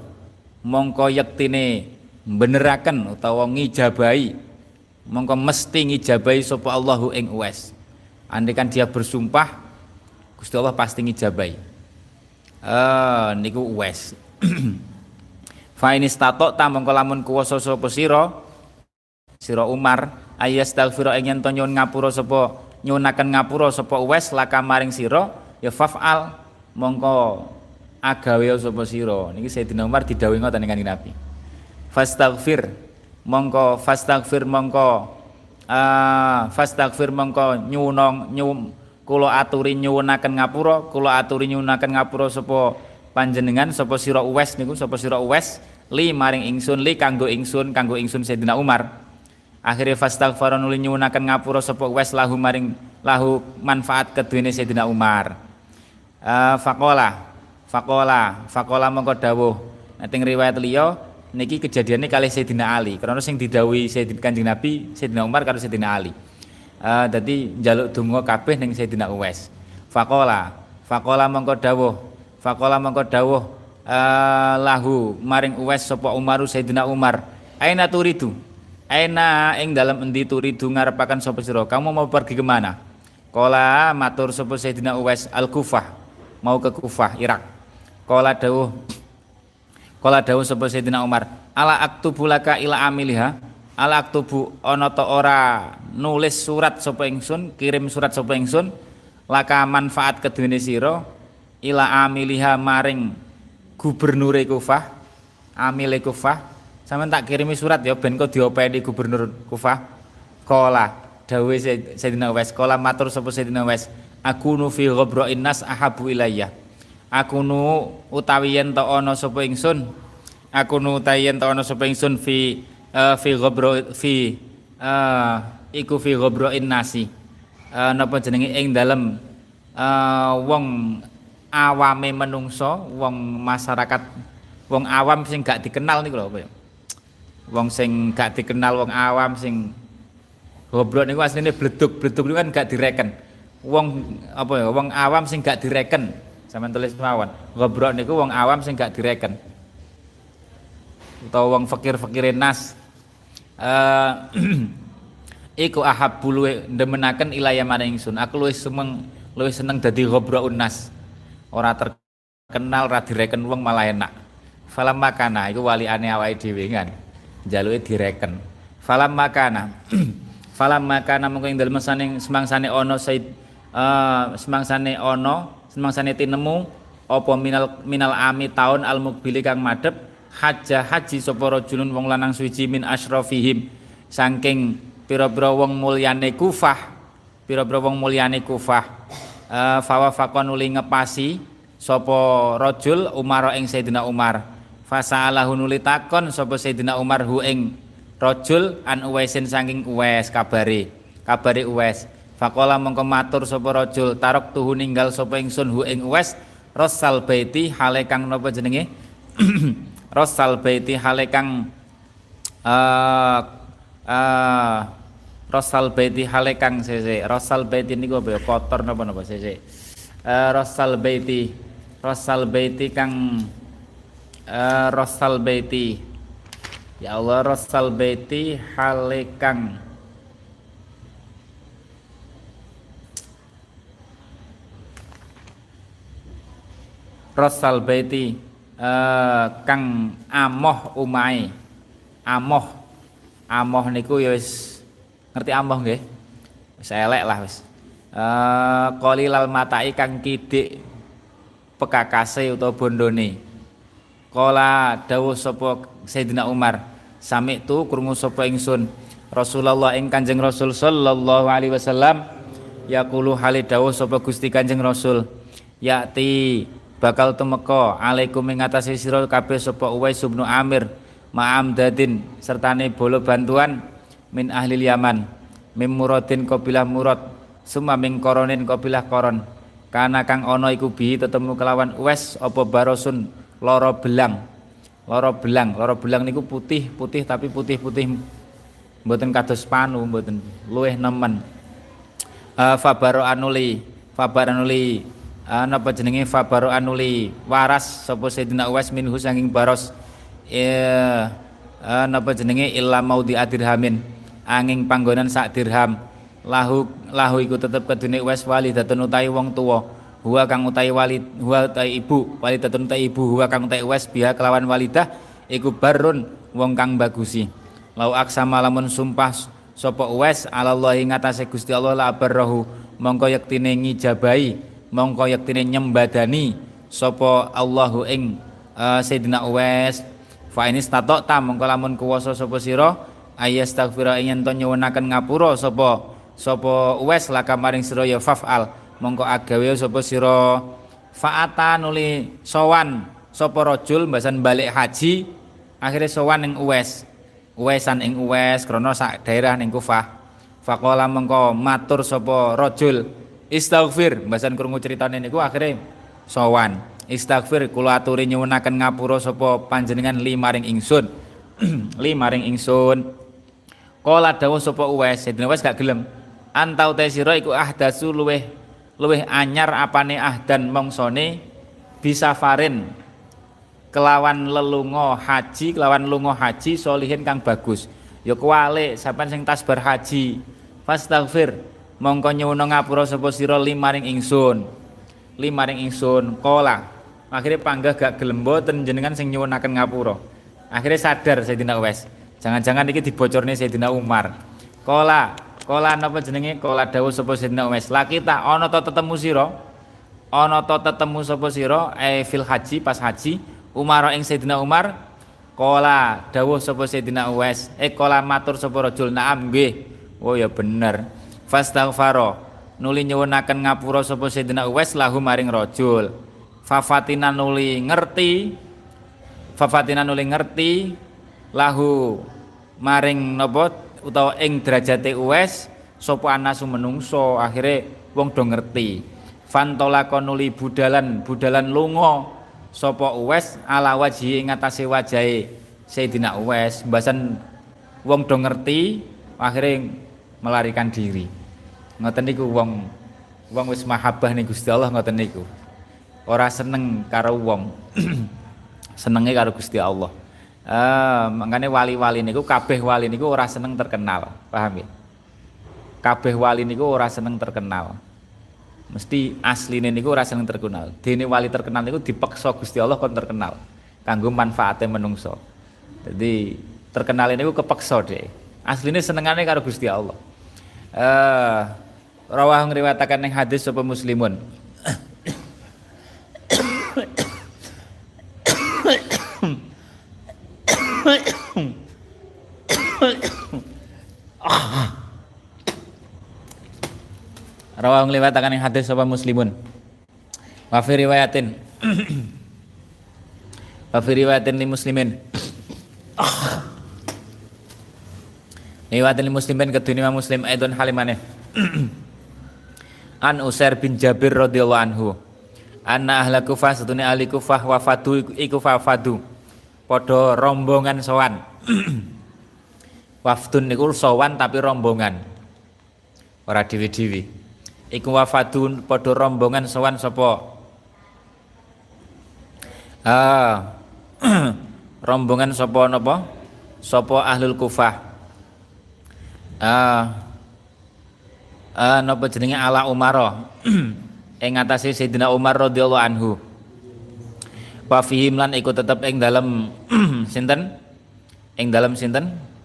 mongko yektine beneraken utawa ngijabahi mongko mesti ngijabahi sopo Allahu ing wes Andaikan dia bersumpah, Gusti Allah pasti ngijabai. Eh niku wes. Fa ini stato ta mongko lamun kuwasa sapa sira sira Umar ayastaghfira ing yen nyuwun ngapura sapa nyuwunaken ngapura sapa wes laka maring sira ya fafal mongko agawe sapa sira? Niki Sayyidina Umar didhawuhi ngoten kanjeng Nabi. Fastaghfir mongko fastaghfir mongko uh, fastaghfir mongko nyuwun nyuwun kula aturi nyuwunaken ngapura kula aturi nyuwunaken ngapura sapa panjenengan sapa sira Uwais niku sapa sira Uwais li maring ingsun li kanggo ingsun kanggo ingsun Sayyidina Umar. Akhirnya fastaghfara nuli nyuwunaken ngapura sapa Uwais lahu maring lahu manfaat keduwene Sayyidina Umar. Uh, faqala faqala faqala mongko dawuh. Nek riwayat liya niki kejadiannya kali Sayyidina Ali. Karena sing didawi Sayyidina Kanjeng Nabi Sayyidina Umar karo Sayyidina Ali. Uh, dadi njaluk donga kabeh ning Sayyidina Uwais. Faqala faqala mongko dawuh. Faqala mongko dawuh uh, lahu maring Uwais sapa Umaru Sayyidina Umar. Aina turidu? Aina ing dalam endi turidu ngarepaken sapa sira? Kamu mau pergi ke mana Kola matur sapa Sayyidina Uwais al Kufah mau ke Kufah Irak Kola dawuh Kala dawuh sapa Sayyidina Umar, "Ala aktubu laka ila amiliha?" Ala aktubu ana ta ora nulis surat sapa ingsun, kirim surat sapa ingsun laka manfaat kedune sira ila amiliha maring gubernure Kufah, amile Kufah. Sampeyan tak kirimi surat ya ben kok diopeni gubernur Kufah. Kala dawuh Sayyidina Uwais, kala matur sapa Sayyidina Uwais, "Aku nu fi ghabra'in nas ahabu ilayya." Aku nu utawi yen ta ana sapa ingsun aku nu utawi yen ta ana sapa ingsun fi uh, fi ghabro fi uh, iku fi ghabroin nasi. Uh, napa jenenge? Ing dalem uh, wong awame menungso wong masyarakat wong awam sing gak dikenal niku lho apa ya? Wong sing gak dikenal wong awam sing goblok niku asline bleduk-bleduk niku kan gak direken. Wong apa ya wong awam sing gak direken Sampeyan tulis mawon. Gobrok niku wong awam sing gak direken. Utawa wong fakir-fakire nas. Eh iku ahabbu luwe ndemenaken ilaya maring ingsun. Aku luwih seneng luwih seneng dadi ghabraun nas. Ora terkenal ra direken wong malah enak. Falam makana iku waliane awake dhewe kan. Jaluke direken. Falam makana. Falam makana mengko ing dalem semangsane ana Said uh, semangsane ana semangsane tinemu apa minal minal ami taun al mukbili kang madhep hajjah haji sapa rajulun wong lanang suci min asyrafihim saking pira-pira wong mulyane Kufah pira-pira wong mulyane Kufah. Uh, fawa fakon uli ngepasi sapa rajul Umar ing Sayyidina Umar. Fasa'alahu nuli takon sapa Sayyidina Umar hu ing rajul an Uwaisin saking Uwais kabare kabare Uwais Fakola mongko matur sapa rajul tarok tuhu ninggal sapa ingsun hu ing Uwais Rosal baiti hale kang napa jenenge? Rosal baiti hale kang uh, uh, Rosal baiti hale kang sese Rosal baiti niku apa ya? Kotor napa napa sese uh, Rosal baiti Rosal baiti kang uh, Rosal baiti. Ya Allah Rosal baiti hale kang Rasal baiti uh, kang amoh umai amoh. Amoh niku ya wis ngerti amoh nggih? Wis elek lah wis. Uh, qalilal matai kang kidik pekakase utawa bondone. Kala dawuh sapa Sayyidina Umar sami tu krungu sapa ingsun? Rasulullah ing Kanjeng Rasul sallallahu alaihi wasallam yaqulu hale sapa Gusti Kanjeng Rasul yakti bakal tumeka alaikum ing atase sira kabeh sapa Uwais bin Amir ma'am dadin sertane bolo bantuan min ahli Yaman mim muradin kabilah murad summa min koronin kabilah koron. Kana kang ana iku bi tetemu kelawan Uwais apa barosun loro belang. Loro belang loro belang niku putih putih tapi putih putih. Mboten kados panu mboten. Luweh nemen. Uh, fabaro anuli fabar anuli napa jenenge? Fabaro anuli waras sapa Sayyidina Uwais minhu sanging baros. Ya napa jenenge? Illa maudi adirhamin. Angin panggonan sak dirham. Lahu lahu iku tetep kedune Uwais walidatun utahi wong tuwa. Huwa kang utahi wali huwa utahi ibu. Walidatun utahi ibu huwa kang utahi Uwais biha kelawan walidah iku barun wong kang bagusi. Lau aksama lamun sumpah sapa Uwais Allah ngatasé Gusti Allah la barrahu mongko yektine ngijabahi mongko yektine nyembadani sapa Allahu ing uh, Sayyidina Uwais. Fa ini statok ta mongko lamun kuwasa sapa sira ayastaghfira ing yen to nyuwunaken ngapura sapa sapa Uwais laka maring sira ya fafal mongko agawe sapa sira faata nuli sowan sapa rajul mbasan balik haji akhirnya sowan ing Uwais. Uwaisan ing Uwais krana sak daerah ning Kufah. Faqala mengko matur sapa rajul istaghfir mbasan krungu critane niku akhire sowan. Istaghfir kula aturi nyuwunaken ngapura sapa panjenengan limaring ingsun. Limaring ingsun. Kala dawuh sapa Uwais Sayyidina Uwais gak gelem. Antau te sira iku ahdasu luweh luweh anyar apane ahdan mongsone bisa farin. Kelawan lelunga haji kelawan lunga haji solihin kang bagus. Ya kuwalik sampean sing tasbar haji. Fastaghfir mongko nyuwuna ngapura sapa sira limaring ingsun. Limaring ingsun kola. Akhirnya panggah gak gelem boten jenengan sing nyuwunaken ngapura. Akhirnya sadar Sayyidina Uwais. Jangan-jangan iki dibocorne Sayyidina Umar. Kola. Kola napa jenenge? Kola dawuh sapa Sayyidina Uwais. Laki tak ana to tetemu sira? Ana to tetemu sapa sira? Eh fil haji pas haji. Umar ing Sayyidina Umar. Kola dawuh sapa Sayyidina Uwais. Eh kola matur sapa rajul naam nggih. Oh ya bener fastaghfaro. Nuli nyuwunaken ngapura sapa Sayyidina Uwais lahu maring rajul. Fafatina nuli ngerti fafatina nuli ngerti lahu maring napa utawa ing derajate Uwais sapa anasu menungso akhire wong do ngerti. Fantolaka nuli budalan budalan lunga sapa Uwais ala wajhi ing atase wajahe Sayyidina Uwais. Mbasan wong do ngerti akhire melarikan diri ngoten niku wong wong wis mahabbah ning Gusti Allah ngoten niku. Ora seneng karo wong. Senenge karo Gusti Allah. Uh, makanya wali-wali niku kabeh wali niku ora seneng terkenal. Paham ya? Kabeh wali niku ora seneng terkenal. Mesti asline niku ora seneng terkenal. Dene wali terkenal niku dipeksa Gusti Allah kon terkenal kanggo manfaatnya menungso. Jadi terkenal ini kepeksa deh aslinya senengane karo Gusti Allah. Uh, rawah ngriwataken ning hadis sapa muslimun Rawang liwatakan yang hadis sapa muslimun. Wa fi riwayatin. Wa fi riwayatin li muslimin. Riwayatin li muslimin kedune muslim aidon halimane. An Usair bin Jabir radhiyallahu anhu. Anna ahla Kufah setune ahli Kufah wafadu iku wafadu. Padha rombongan sowan. Wafdun niku sowan tapi rombongan. Ora dewi-dewi. Iku wafadun padha rombongan sowan sapa? Ah. rombongan sapa napa? Sapa ahlul Kufah. Ah. Ah napa jenenge ala Umar. ing ngatasé Sayyidina Umar radhiyallahu anhu. Wa fihim lan iku tetep ing dalem sinten? Ing dalem sinten?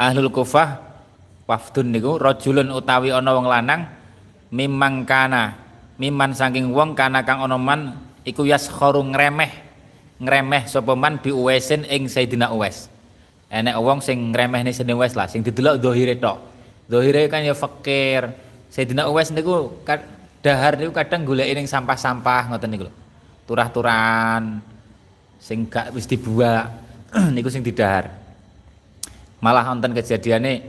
ahlul kufah wafdun niku rajulun utawi ana wong lanang mimang kana miman saking wong kana kang ana man iku yaskharu ngremeh ngremeh sapa man bi uwesin ing Sayyidina Uwais enek wong sing ngremehne Sayyidina Uwais lah sing didelok zahire tok zahire kan ya fakir. Sayyidina Uwais niku dahar niku kadang goleki ning sampah-sampah ngoten niku lho. Turah-turan sing gak wis dibuak niku sing didahar. Malah nonton kejadiannya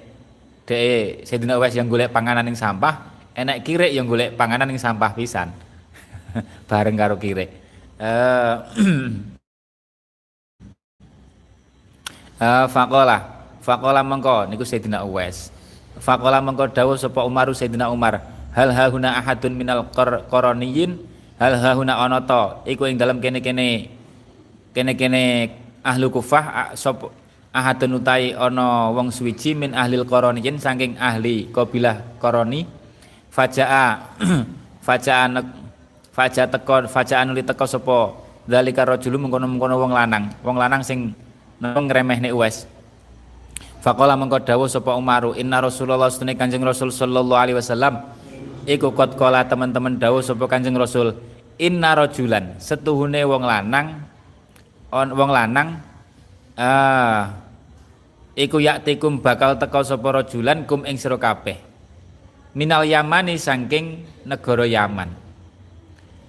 de Sayyidina Uwais yang golek panganan yang sampah enak kire yang golek panganan yang sampah pisan. Bareng karo kire uh, uh, fakola fakola mengko niku Sayyidina Uwais fakola mengko dawuh sapa Umar Sayyidina Umar hal hahuna ahadun minal koroniyin hal hahuna onoto iku ing dalam kene-kene kene-kene ahlu kufah sapa ahadun utai ono wong suwiji min ahlil koroniyin saking ahli kabilah koroni fajaa fajaa faja teko fajaa nuli teko sapa? Dalika rajulu mengkono-mengkono wong lanang wong lanang sing ngremehne uwes Faqala mengko dawuh sapa Umaru inna Rasulullah sunni Kanjeng Rasul sallallahu alaihi wasallam. Iku kot kala teman-teman dawuh sapa Kanjeng Rasul inna rajulan setuhune wong lanang on wong lanang ah iku yaktikum bakal teka sapa rajulan kum ing sira kabeh minal yamani saking negara Yaman.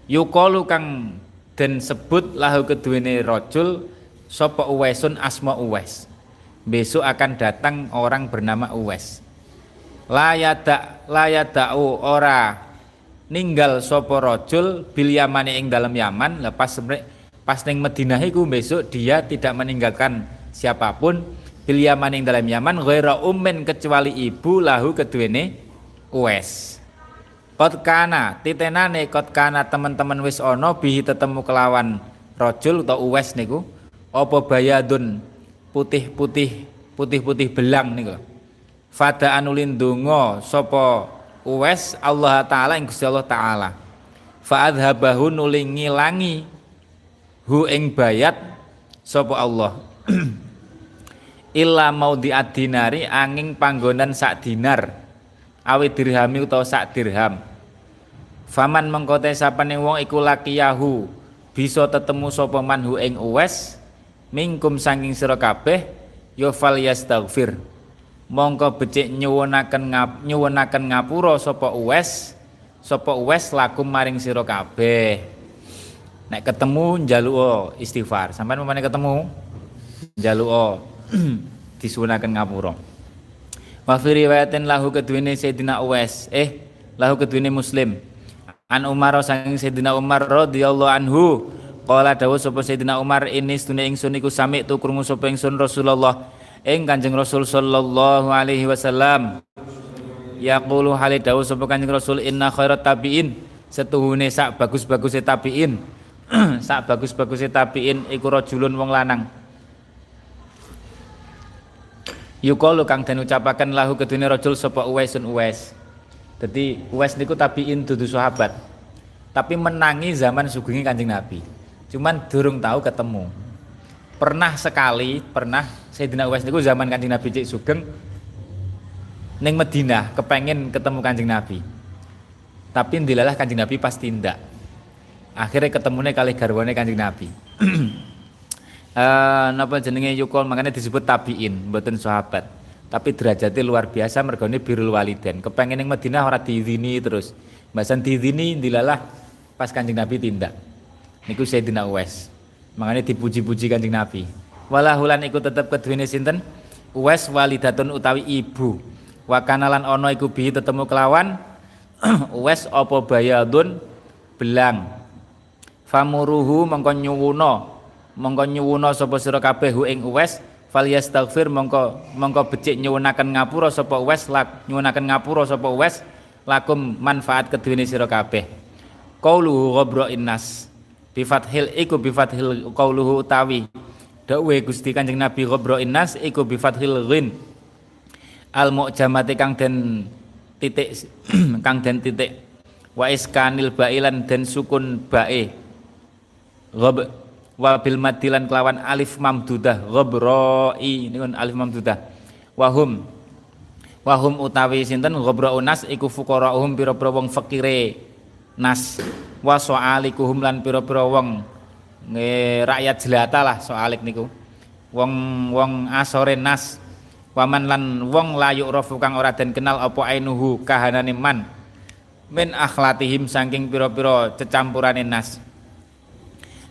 Yukalu kang den sebut lahu keduwene rajul sapa Uwaisun asma Uwais besok akan datang orang bernama Uwais. Layada layadau ora. Ninggal sapa rajul bil yamani ing dalam Yaman. Lepas pas ning Madinah iku besok dia tidak meninggalkan siapa pun. Bil Yaman ing dalam Yaman ghaira ummin kecuali ibu lahu keduwene Uwais. Kot kana titenane kot kana teman-teman wis ana bihi tetemu kelawan rajul atau Uwais niku apa bayadun putih-putih putih-putih belang niku. Fada anulin donga sapa Uwais Allah taala ing Gusti Allah taala. Fa adhabahu nuli ngilangi hu ing bayat sapa Allah. illa mau diadinari angin panggonan sak dinar awi dirhami utawa sak dirham faman mengkote sapane wong iku lakiyahu bisa tetemu sapa manhu ing uwes mingkum sanging sira kabeh ya yastaghfir. Mongko becik nyuwunaken ngap nyuwunaken ngapura sapa uwes sapa uwes lakum maring sira kabeh. Nek ketemu njaluk istighfar. Sampean memane ketemu njaluk disunaken ngapura. Wa fi riwayatin lahu kedune Sayyidina Uwais. Eh lahu kedune Muslim. An Umar saking Sayyidina Umar radhiyallahu anhu qala dawuh sapa Sayyidina Umar ini stune ingsun iku sami tu krungu sapa ingsun Rasulullah ing Kanjeng Rasul sallallahu alaihi wasallam yaqulu hale dawuh sapa Kanjeng Rasul inna khairat tabiin setuhune sak bagus-baguse tabiin sak bagus-baguse tabiin iku rajulun wong lanang Yukalu kang den ucapaken lahu kedune rajul sapa Uwaisun Uwais. Dadi Uwais niku tabiin dudu sahabat. Tapi menangi zaman sugeng Kanjeng Nabi. Cuman durung tahu ketemu. Pernah sekali, pernah Sayyidina Uwais niku zaman Kanjeng Nabi cek sugeng ning Madinah kepengen ketemu Kanjeng Nabi. Tapi ndilalah Kanjeng Nabi pas tindak. Akhirnya ketemunya kali garwane Kanjeng Nabi. eh napa jenenge yukol makanya disebut tabiin, mboten sahabat. Tapi derajatnya luar biasa mergone birul waliden. Kepengen ning Madinah ora diizini terus. Mbasan diizini ndilalah pas Kanjeng Nabi tindak. Niku Sayyidina Uwais. Makanya dipuji-puji Kanjeng Nabi. Walahulan iku tetep keduwene sinten? Uwais walidatun utawi ibu. Wa kanalan ono iku bihi tetemu kelawan Uwais apa bayadun belang. Famuruhu mongko nyuwuna mongko nyuwuna sapa sira kabeh ing Uwais falyastaghfir mongko mongko becik nyuwunaken ngapura sapa wes lak nyuwunaken ngapura sapa wes lakum manfaat keduwene sira kabeh qauluhu ghabra innas bi fathil iku bi fathil qauluhu utawi. Dawuhe Gusti Kanjeng Nabi ghabra innas iku bi fathil ghin. Al mu'jamati kang den titik kang den titik. Wa iskanil bailan den sukun bae ghab wa bil madilan kelawan alif mamdudah. Ghabroi niku alif mamdudah. Wahum wahum utawi sinten? Ghabra unas iku fuqara'uhum pira-pira wong fakire nas. Wa soalikuhum lan pira-pira wong. Rakyat jelata lah soalik niku. Wong wong asore nas. Waman lan wong layu rofu kang ora den kenal apa ainuhu kahanane man. Min akhlatihim saking pira-pira cecampurane nas.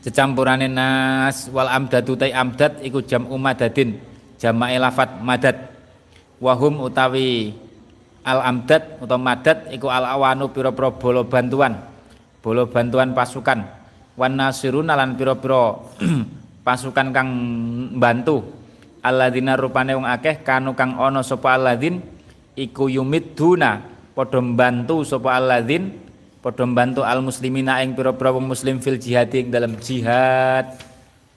Cecampurane nas wal amdadu tai amdad iku jam umadadin. Jamae lafat madad. Wahum utawi al amdad utawa madad iku al awanu pira-pira bolo bantuan. Bolo bantuan pasukan. Wan nasirun lan pira-pira pasukan kang bantu alladzina rupane wong akeh kanu kang ana sapa alladzin iku yumiduna padha mbantu sapa alladzin padha mbantu al muslimina ing pira-pira muslim fil jihad ing dalam jihad.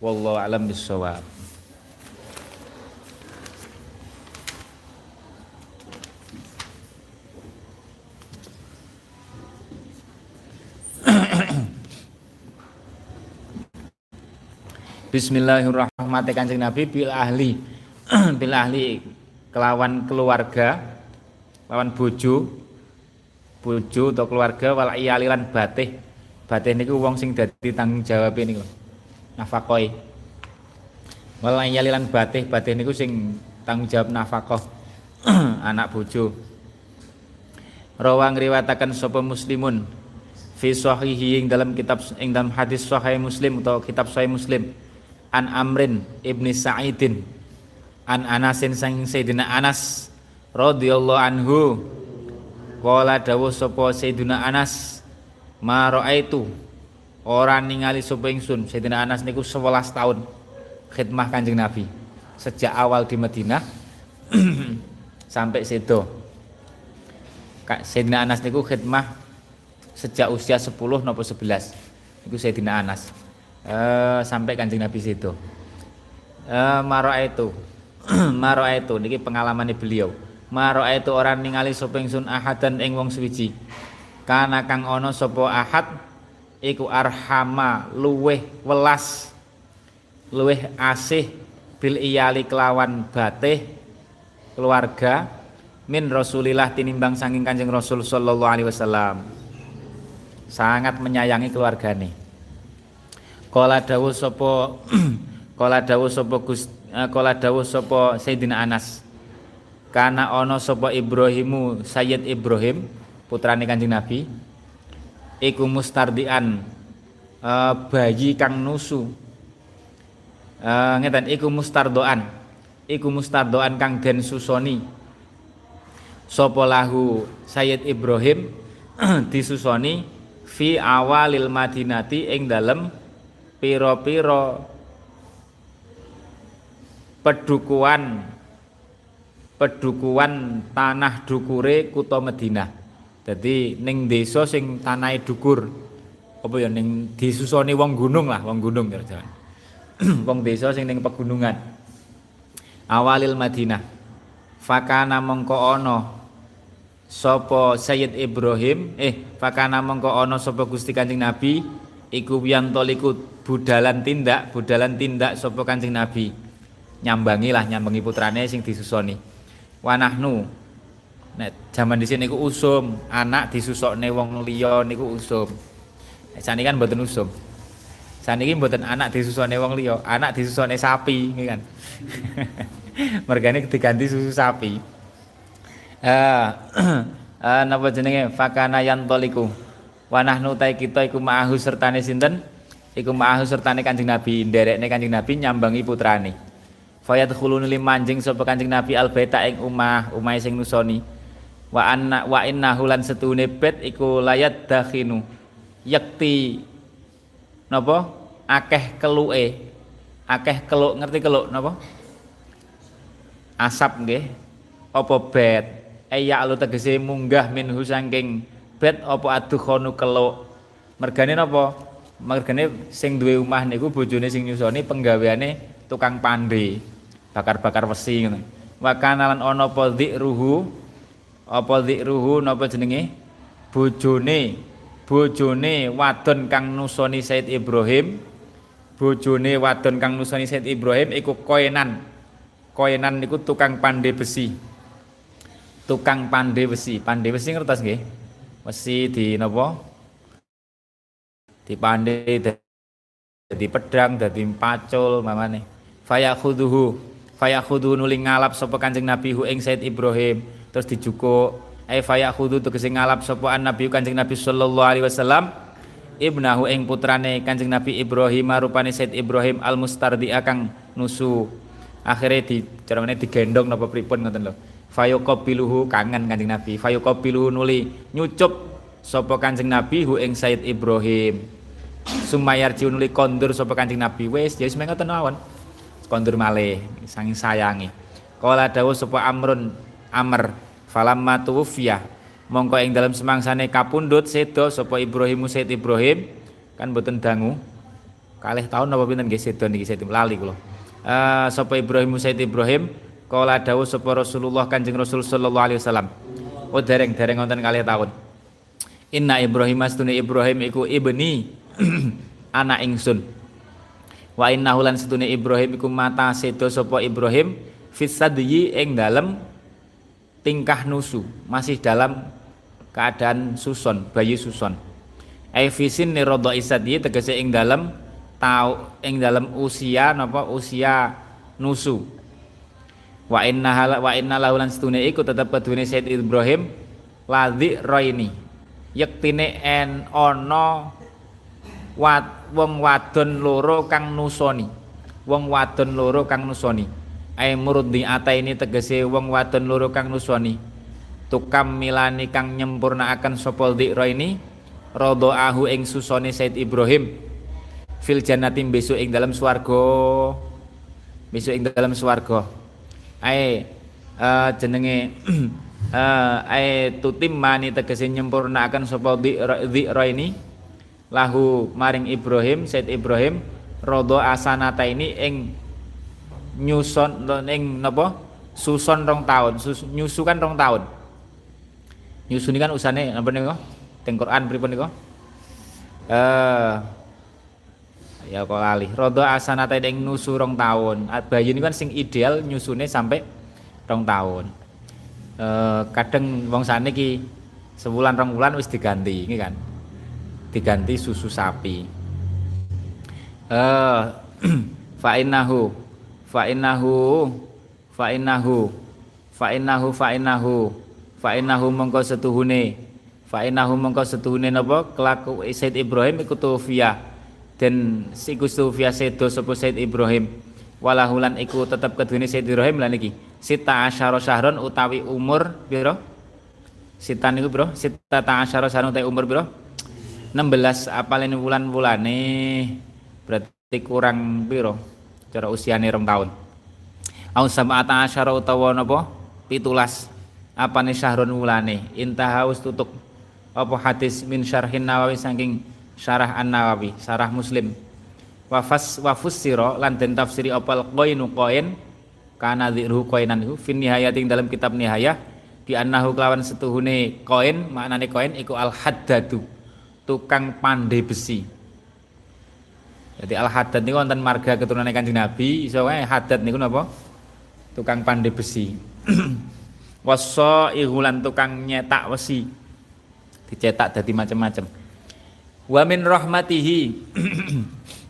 Wallahu alam bisawab Bismillahirrahmanirrahim. Kanjeng Nabi bil ahli. Bil ahli kelawan keluarga lawan bojo. Bojo atau keluarga wal iyalilan batih. Batih niku wong sing dadi tanggung jawab niku nafakoi. Wal iyalilan batih. Batih niku sing tanggung jawab nafakoh anak bojo. Rawang riwatakan sapa muslimun. Fi sahihi ing dalam kitab ing dalam hadis sahih muslim atau kitab sahih muslim an amrin ibni sa'idin an anasin sang sayyidina anas radhiyallahu anhu Kala dawuh sapa Sayyidina Anas, "Ma raaitu ora ningali sapa ingsun." Sayyidina Anas niku 11 tahun khidmah Kanjeng Nabi. Sejak awal di Madinah sampai sedo. Kak Sayyidina Anas niku khidmah sejak usia 10 nopo 11. Niku Sayyidina Anas. Uh, sampai Kanjeng Nabi sedo. Uh, maro itu. maro itu niki pengalaman beliau maro itu orang ningali sapa ingsun ahadan ing wong suwiji kana kang ana sapa ahad iku arhama luweh welas luweh asih bil iyali kelawan batih keluarga min Rasulillah tinimbang sanging Kanjeng Rasul sallallahu alaihi wasallam sangat menyayangi keluargane kala dawuh sapa kala dawuh sapa Gus eh, kala dawuh sapa Sayyidina Anas. Karena ono sopo Ibrahimu Sayyid Ibrahim putrane Kanjeng Nabi. Iku mustardian uh, bayi kang nusu. Uh, ngeten iku mustardoan. Iku mustardoan kang den susoni. Sapa lahu Sayyid Ibrahim disusoni fi awalil madinati ing dalem piro-piro pedukuan pedukuan tanah dukure kutha Madinah. Jadi ning desa sing tanahe dukur. Apa ya ning disusoni wong gunung lah, wong gunung jalan. wong desa sing ning pegunungan. Awalil Madinah. Fakana mongko ana sapa Sayyid Ibrahim eh fakana mongko ana sapa Gusti Kanjeng Nabi iku wiyantoliku budalan tindak budalan tindak sapa Kanjeng Nabi nyambangi lah nyambangi putrane sing disusoni wanahnu Nek zaman di sini niku usum, anak disusokne wong liya niku usum. Sani kan mboten usum. Saniki mboten anak disusokne wong liya, anak disusokne sapi, kan. Mergane diganti susu sapi. Eh uh, napa jenenge fakana yantoliku. Wa nahnu ta kita iku ma'ahu sertane sinten? Iku ma'ahu sertane Kanjeng Nabi, nderekne Kanjeng Nabi nyambangi putrane. Fayat khulun manjing sapa Kanjeng Nabi albaita ing umah, umah sing nusoni. Wa anna wa innahu lan setune bet iku layat dakhinu yakti napa? Akeh keluke akeh keluk ngerti keluk napa? Asap nggih. Apa bet? Eya lu tegese munggah minhu saking bet apa adukhonu keluk? Mergane napa mergane sing duwe omah niku bojone sing nyusoni penggaweane tukang pande bakar-bakar wesi ngono. Wa kana lan ana apa ruhu? Apa zikruhu napa jenenge? Bojone. Bojone wadon kang nusoni Said Ibrahim. Bojone wadon kang nusoni Said Ibrahim iku koenan koenan niku tukang pandai besi. Tukang pandai besi pandai besi ngertos nggih? Besi di napa dipandai dadi pedang dadi pacul mamane. Fayakhuduhu fayakhuduhu nuling ngalap sapa Kanjeng Nabi hu ing Said Ibrahim. Terus dijuko ai faya khudu tegese ngalap sapa nabi Kanjeng Nabi sallallahu alaihi wasallam. Ibnahu ing putrane Kanjeng Nabi Ibrahim rupane Said Ibrahim al mustardi akang nusu. Akhirnya di carane digendong napa pripun ngoten lho. Fayuqabiluhu kangen Kanjeng Nabi. Fayuqabiluhu nuli nyucup sapa Kanjeng Nabi hu ing Said Ibrahim. Sumayar nuli kondur sapa Kanjeng Nabi. Wis ya wis ngoten mawon. Kondur malih saking sayangi. Kala dawuh sapa Amrun Amr falamma tuwfiya mongko ing dalam semangsane kapundhut sedo sapa Ibrahim Said Ibrahim. Kan boten dangu. Kalih tahun apa pinten nggih sedo niki Said lali kula. Uh, sapa Ibrahim Said Ibrahim kala dawuh sapa Rasulullah Kanjeng Rasul sallallahu alaihi wasallam. Oh dereng-dereng wonten kalih tahun Inna Ibrahim astune Ibrahim iku ibni anak ingsun. Wa innahu lan setune Ibrahim iku mata sedo sapa Ibrahim fisadyi ing dalem tingkah nusu masih dalam keadaan suson bayi suson. Aifisin nirodo isadi tegese ing dalam tau ing dalam usia napa usia nusu. Wa inna wa inna laulan setune iku tetep kedune Said Ibrahim ladhi roini yektine en ono wat wong wadon loro kang nusoni. Wong wadon loro kang nusoni. Ai murdi ini tegese wong wadon loro kang nuswani tukam milani kang nyempurnaaken sapa dzikra ini ahu ing susone Said Ibrahim. Fil jannati besok ing dalam swarga. Besok ing dalam swarga. Ai uh, jenenge uh, ai tutim mani tegese nyempurnaaken sapa dzikra ini lahu maring Ibrahim Said Ibrahim rodo asanata ini ing nyuson ning napa? Suson rong tahun sus, nyusu kan rong tahun nyusu ini kan usane napa niku? Teng Quran pripun niku? Eh ya kok lali rodo asanata ing nusu rong tahun bayi ini kan sing ideal nyusune sampai rong tahun eh kadang wong sane ki sebulan rong bulan wis diganti ini kan? Diganti susu sapi. Eh fa innahu fa innahu fa innahu fa innahu fa innahu fa innahu mongko setuhune fa innahu mongko setuhune napa? Kelaku Said Ibrahim iku tufia dan siku tufia sedo sapa Said Ibrahim? Walahulan iku tetep kedune Said Ibrahim lan iki sita asyara syahron utawi umur pira sita niku bro sita ta asyara syahron utawi umur pira 16 apalene wulan-wulane. Berarti kurang pira cara usiane rong tahun. Au sab'ata asyara utawa napa? Pitulas. Apane syahrun wulane? Intaha wis tutuk. Apa hadis min syarhin nawawi saking syarah an nawawi syarah muslim. Wafas wafussira lan den tafsiri opal qainu qain kana dzirhu qainan iku fin nihayating dalam kitab nihayah di annahu kelawan setuhune koin maknane koin iku al haddadu tukang pandai besi. Jadi al haddad niku wonten marga keturunan Kanjeng Nabi. Iso wae haddad niku napa? Tukang pandai besi. wasaihu lan tukang nyetak wesi. Dicetak dadi macam-macam wa min rahmatihi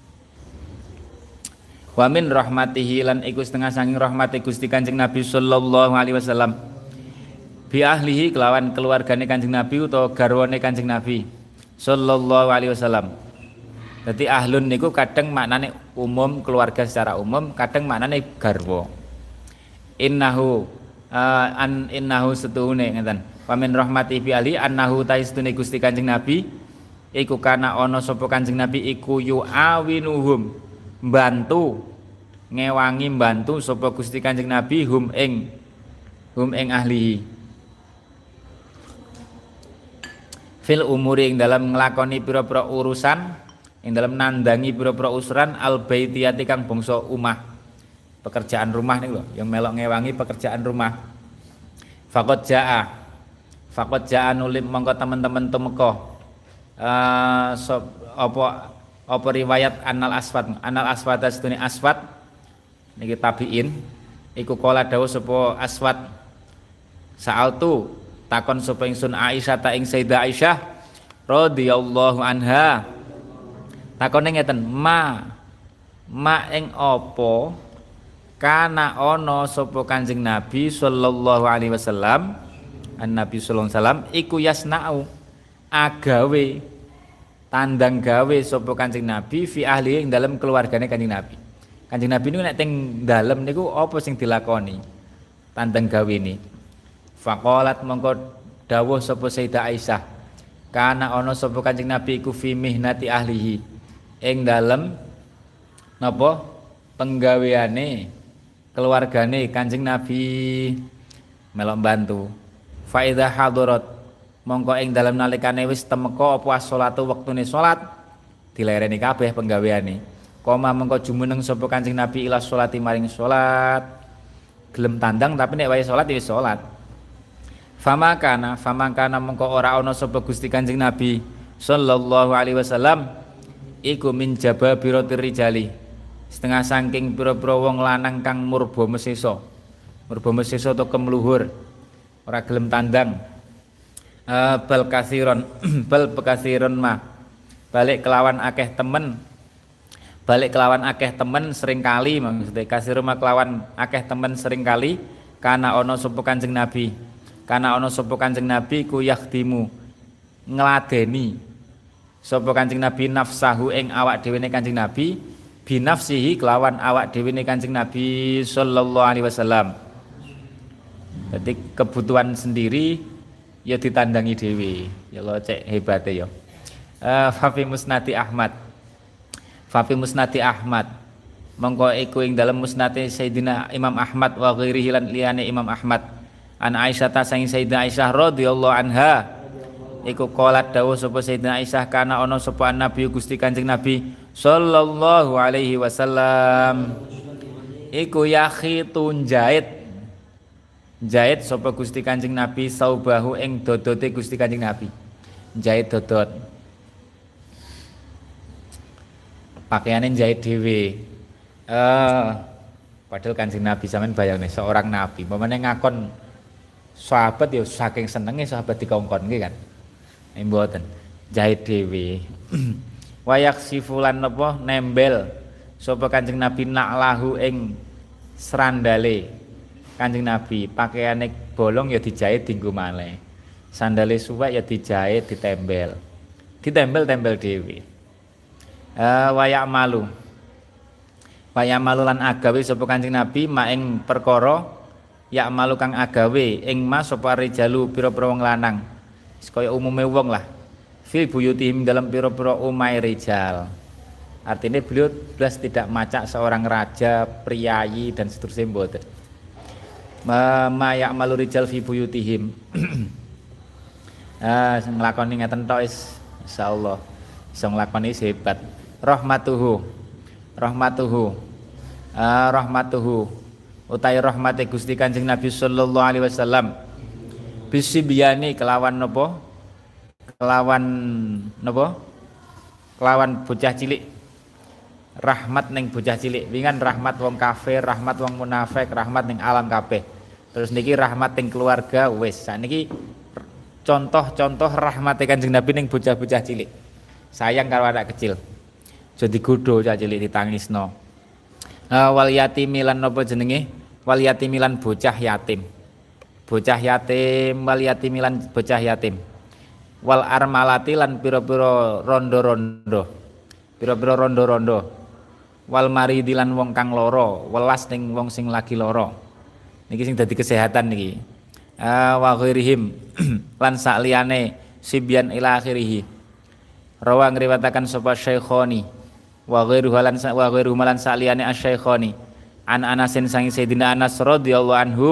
Wa min rahmatihi lan iku setengah sanging rahmati Gusti Kanjeng Nabi sallallahu alaihi wasallam. Bi ahlihi kelawan keluargane Kanjeng Nabi utawa garwane Kanjeng Nabi sallallahu alaihi wasallam. Jadi ahlun niku kadang maknane umum keluarga secara umum, kadang maknane garwa. Innahu uh, an innahu setuhune ngeten. Wa min rahmati bi ahli annahu taistune Gusti Kanjeng Nabi iku kana ana sapa Kanjeng Nabi iku yu'awinuhum bantu ngewangi bantu sapa Gusti Kanjeng Nabi hum ing hum ing ahlihi fil umuri ing dalam nglakoni pira-pira urusan ing dalam nandangi pira-pira usuran al baitiyati kang bangsa umah pekerjaan rumah nih loh yang melok ngewangi pekerjaan rumah. Fakot jaa fakot jaa nulim mongko teman-teman temeko uh, so, apa apa riwayat Anal Aswad? Anal Aswad sedune Aswad. Niki tabiin. Iku kala dawuh sapa Aswad. Sa'altu takon sapa ingsun Aisyah ta ing Sayyidah Aisyah radhiyallahu anha. Takone ngeten ma ma ing apa kana ana sapa Kanjeng Nabi sallallahu alaihi wasallam? An Nabi sallallahu alaihi wasallam iku yasna'u agawe tandang gawe sapa Kanjeng Nabi fi ahli ing dalam keluargane Kanjeng Nabi. Kanjeng Nabi niku nek teng dalem niku apa sing dilakoni? Tandang gawe ini. Faqalat mongko dawuh sapa Sayyidah Aisyah. Kana ana sapa Kanjeng Nabi iku fi mihnati ahlihi. Ing dalem napa penggaweane keluargane Kanjeng Nabi melok bantu. Fa idza hadarat mongko ing dalam nalikane wis temeka apa salatu wektune salat dilereni kabeh penggaweane. Koma mongko jumeneng sapa Kanjeng Nabi ila salati maring salat. Gelem tandang tapi nek wae salat ya salat. Fama kana fama kana mongko ora ana sapa Gusti Kanjeng Nabi sallallahu alaihi wasallam iku min jababiratir rijali setengah saking pira-pira wong lanang kang murba mesesa. Murba mesesa to kemluhur ora gelem tandang uh, bal kasiron bal bekasiron mah. Balik kelawan akeh temen. Balik kelawan akeh temen sering kali maksudnya kasih rumah kelawan akeh temen sering kali karena ono sopo kanjeng nabi. Karena ono sopo kanjeng nabi ku yakhdimu. Ngeladeni sopo kanjeng nabi nafsahu ing awak dewi kanjeng nabi binafsihi kelawan awak dewi kanjeng nabi sallallahu alaihi wasallam. Jadi kebutuhan sendiri ya ditandangi dewi ya lo cek hebat ya. Uh, Fafi Musnati Ahmad. Fafi Musnati Ahmad. Mongko iku ing dalam musnati Sayyidina Imam Ahmad wa ghairihi lan liyane Imam Ahmad. An Aisyah ta sanging Sayyidah Aisyah radhiyallahu anha. Iku qalat dawuh sapa Sayyidina Aisyah kana ana sapa Nabi Gusti Kanjeng Nabi sallallahu alaihi wasallam. Iku yakhitun jahit jahit sapa Gusti Kanjeng Nabi? Saubahu ing dodote Gusti Kanjeng Nabi. Jahit dodot. Pakaiannya jahit dhewe. Eh padahal Kanjeng Nabi sampean bayang nih seorang nabi. Pemene ngakon sahabat ya saking senenge sahabat dikongkon nggih kan? Mboten. Jahit dhewe. Wayak sifulan napa? Nembel. Sapa Kanjeng Nabi nak lahu ing serandale Kanjeng Nabi pakaiane bolong ya dijahit dinggo malih sandale suwek ya dijahit ditembel. Ditembel-tembel dewi uh, wayak malu. Wayak malu lan agawe sapa Kanjeng Nabi? Maing perkara ya malu kang agawe. Ing mas sapa rijalu pira-pira wong lanang? Kaya umume wong lah. Fil buyutihim dalam pira-pira umai rijal. Artinya beliau belas tidak macak seorang raja priayi dan seterusnya mboten ma ya'malu rijal fi buyutihim. Ah nglakoni ngeten tok is insyaallah. Iso nglakoni hebat. Rahmatuhu. Rahmatuhu. Ah rahmatuhu. Utai rahmate Gusti Kanjeng Nabi sallallahu alaihi wasallam. Bisibyani kelawan napa kelawan napa kelawan bocah cilik. Rahmat ning bocah cilik. Wingan rahmat wong kafir rahmat wong munafik rahmat ning alam kabeh Terus niki rahmat ing keluarga wis. Niki contoh-contoh rahmat Kanjeng Nabi ning bocah-bocah cilik. Sayang karo anak kecil. Jadi gudo cah cilik ditangisno. Uh, wal yatimilan napa jenenge? Wal yatimilan bocah yatim. Bocah yatim wal yatimilan bocah yatim. Wal armalati lan pira-pira rondo-rondo. Pira-pira rondo-rondo. Wal maridilan wong kang loro, welas ning wong sing lagi loro niki sing dadi kesehatan niki. Uh, wa ghairihim lan sakliyane sibyan ila akhirih rawa ngriwataken sapa syaikhoni wa ghairuhu lan wa ghairuhu lan sakliyane asyaikhoni an Anasin sang Sayyidina Anas radhiyallahu anhu.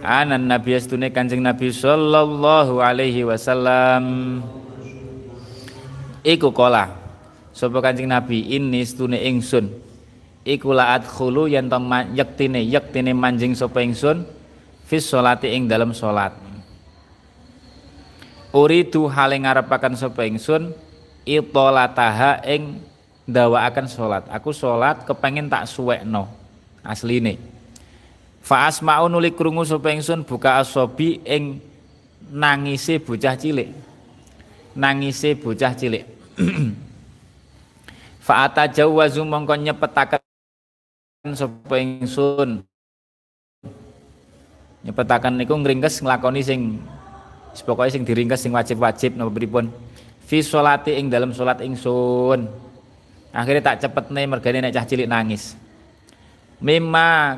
Anan nabi astune kanjeng nabi sallallahu alaihi wasallam. Iku kola. Sapa kanjeng nabi? Ini stune ingsun iku la adkhulu yen to yektine yektine manjing sapa ingsun fis sholati ing dalam salat. Uridu hale ngarepaken sapa ingsun itolataha ing ndawakaken salat. Aku salat kepengin tak suwekno asline. Fa asma'u nuli krungu sapa ingsun buka asobi ing nangise bocah cilik. Nangise bocah cilik. Fa atajawwazu mongko nyepetaken sapa ingsun. Nyepetaken niku ngringkes nglakoni sing pokoke sing diringkes sing wajib-wajib napa pripun? Fi sholati ing dalam salat ingsun. Akhirnya tak cepetne mergane nek cah cilik nangis. Mimma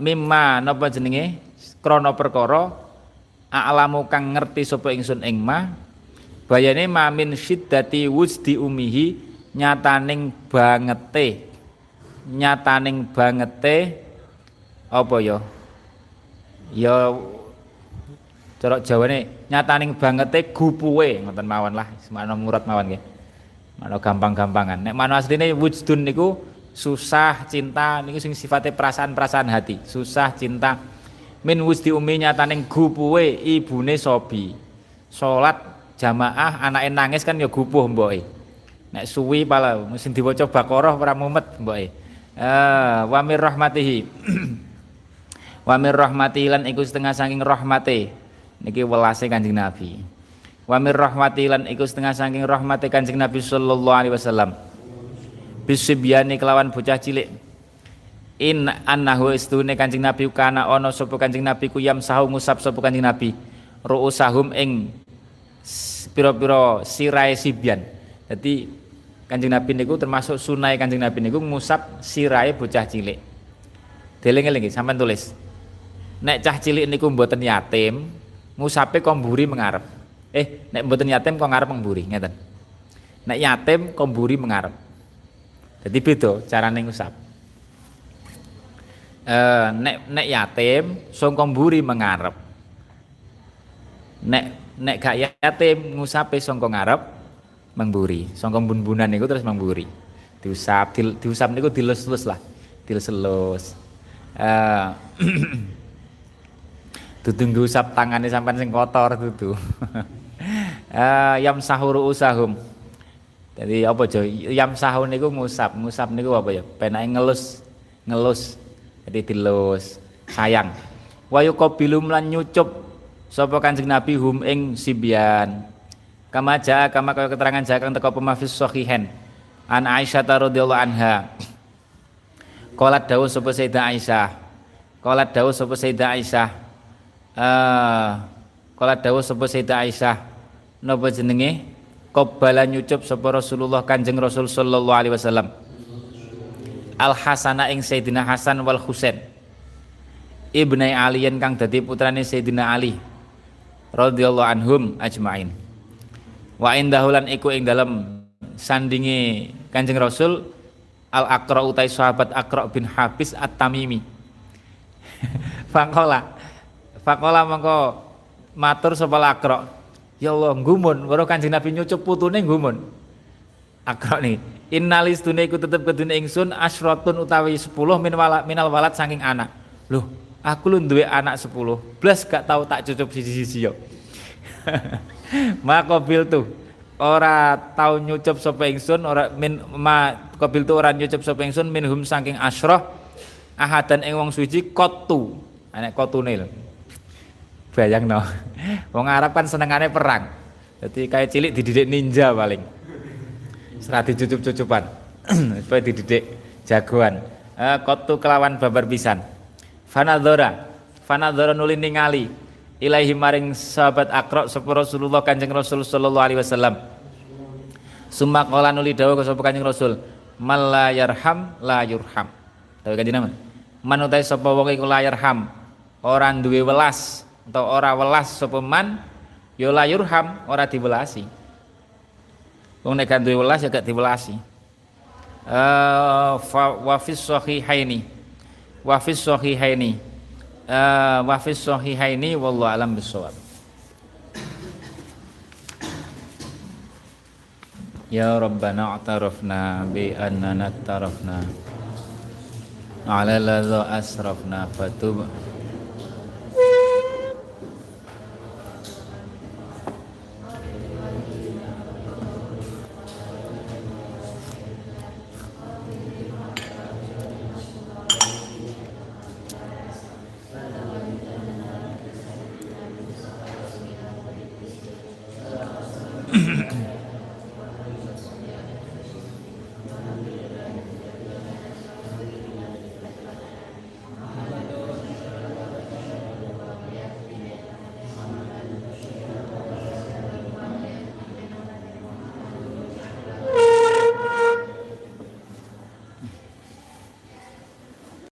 mimma napa jenenge? Krana perkara a'lamu kang ngerti sapa ingsun ing ma bayane mamin syiddati wujdi umihi nyataning bangete nyataning bangete apa ya? Ya cara Jawane nyataning bangete gupuwe ngoten mawon lah semono murad mawon nggih. Mana gampang-gampangan. Nek mana asline wujdun niku susah cinta niku sing perasaan-perasaan hati. Susah cinta. Min wujdi umi nyataning gupuwe ibune sobi. Salat jamaah anake nangis kan ya gupuh mboke. Nek suwi pala mesti diwaca Baqarah ora mumet mboke uh, wa mir rahmatihi. Wa mir rahmatihi lan iku setengah saking rahmate. Niki welase Kanjeng Nabi. Wa mir rahmatihi lan iku setengah saking rahmate Kanjeng Nabi sallallahu alaihi wasallam. Bisibyani kelawan bocah cilik. In annahu istune Kanjeng Nabi kana ana sapa Kanjeng Nabi ku yam sahu ngusap sapa Kanjeng Nabi. Ru'usahum ing pira-pira sirae sibyan. Jadi Kanjeng Nabi niku termasuk sunai Kanjeng Nabi niku ngusap sirai bocah cilik. Deling-eling sampean tulis. Nek cah cilik niku mboten yatim, ngusape kok mburi mengarep. Eh, nek mboten yatim kok ngarep mburi, ngeten. Nek yatim kok mburi mengarep. Jadi beda carane ngusap. Eh, nek nek yatim sangka mburi mengarep. Nek nek gak yatim ngusape sangka ngarep mengburi songkong bun-bunan niku terus mengburi diusap di, diusap niku dilus-lus lah. Dilus-lus. Uh, dudu usap tangannya sampai sing kotor dudu uh, yam sahuru usahum. Jadi apa jo yam sahur niku ngusap ngusap niku apa ya? Penake ngelus ngelus. Jadi dilus. Sayang. Wayu kobilum lan nyucup sapa kanjeng nabi hum ing sibian Kama jaa kama kaya keterangan jaa kang teko pemafis sahihan. An Aisyah radhiyallahu anha. Qalat dawuh sapa Sayyidah Aisyah. Qalat dawuh sapa Sayyidah Aisyah. Eh qalat dawuh sapa Sayyidah Aisyah. Napa jenenge? Qabbala nyucup sapa Rasulullah Kanjeng Rasul sallallahu alaihi wasallam. Al Hasana ing Sayyidina Hasan wal Husain. Ibnai Aliyan kang dadi putrane Sayyidina Ali radhiyallahu anhum ajmain wa indahulan iku ing dalam sandingi Kanjeng Rasul Al Aqra utai sahabat Aqra bin Habis At-Tamimi. Fakola. Fakola mongko matur sapa Aqra. Ya Allah gumun weruh Kanjeng Nabi nyucup putune gumun. Aqra nih. Innalis dunia iku tetep kedune ingsun asratun utawi 10 min wala, minal walad saking anak. Loh, aku lu duwe anak 10. Blas gak tau tak cucup sisi-sisi yo. ma qabil tuh ora tau nyucup sapa ingsun ora min ma qabil tuh ora nyucup sapa ingsun minhum saking asroh ahadan ing wong suci kotu Anak kotunil. Bayang no. Wong Arab kan senengane perang. Jadi kayak cilik dididik ninja paling. Serah dicucup-cucupan. Supaya dididik jagoan. Eh, kotu kelawan babar pisan. Fanadzora. Fanadzora nuli ningali ilaihi maring sahabat akrok sapa Rasulullah Kanjeng Rasul sallallahu alaihi wasallam. Summa qala nuli dawuh sapa Kanjeng Rasul, "Man la yarham la yurham." Dawuh Kanjeng Nabi. Man utai sapa wong iku la yarham, ora duwe welas atau ora welas sapa man ya la yurham, ora diwelasi. Wong nek duwe welas ya gak diwelasi. Eh wa fis sahihaini. Wa fis sahihaini. Eh wa fis sahihaini wallahu alam bisawab. Ya Rabbana a'tarafna bi annana tarafna ala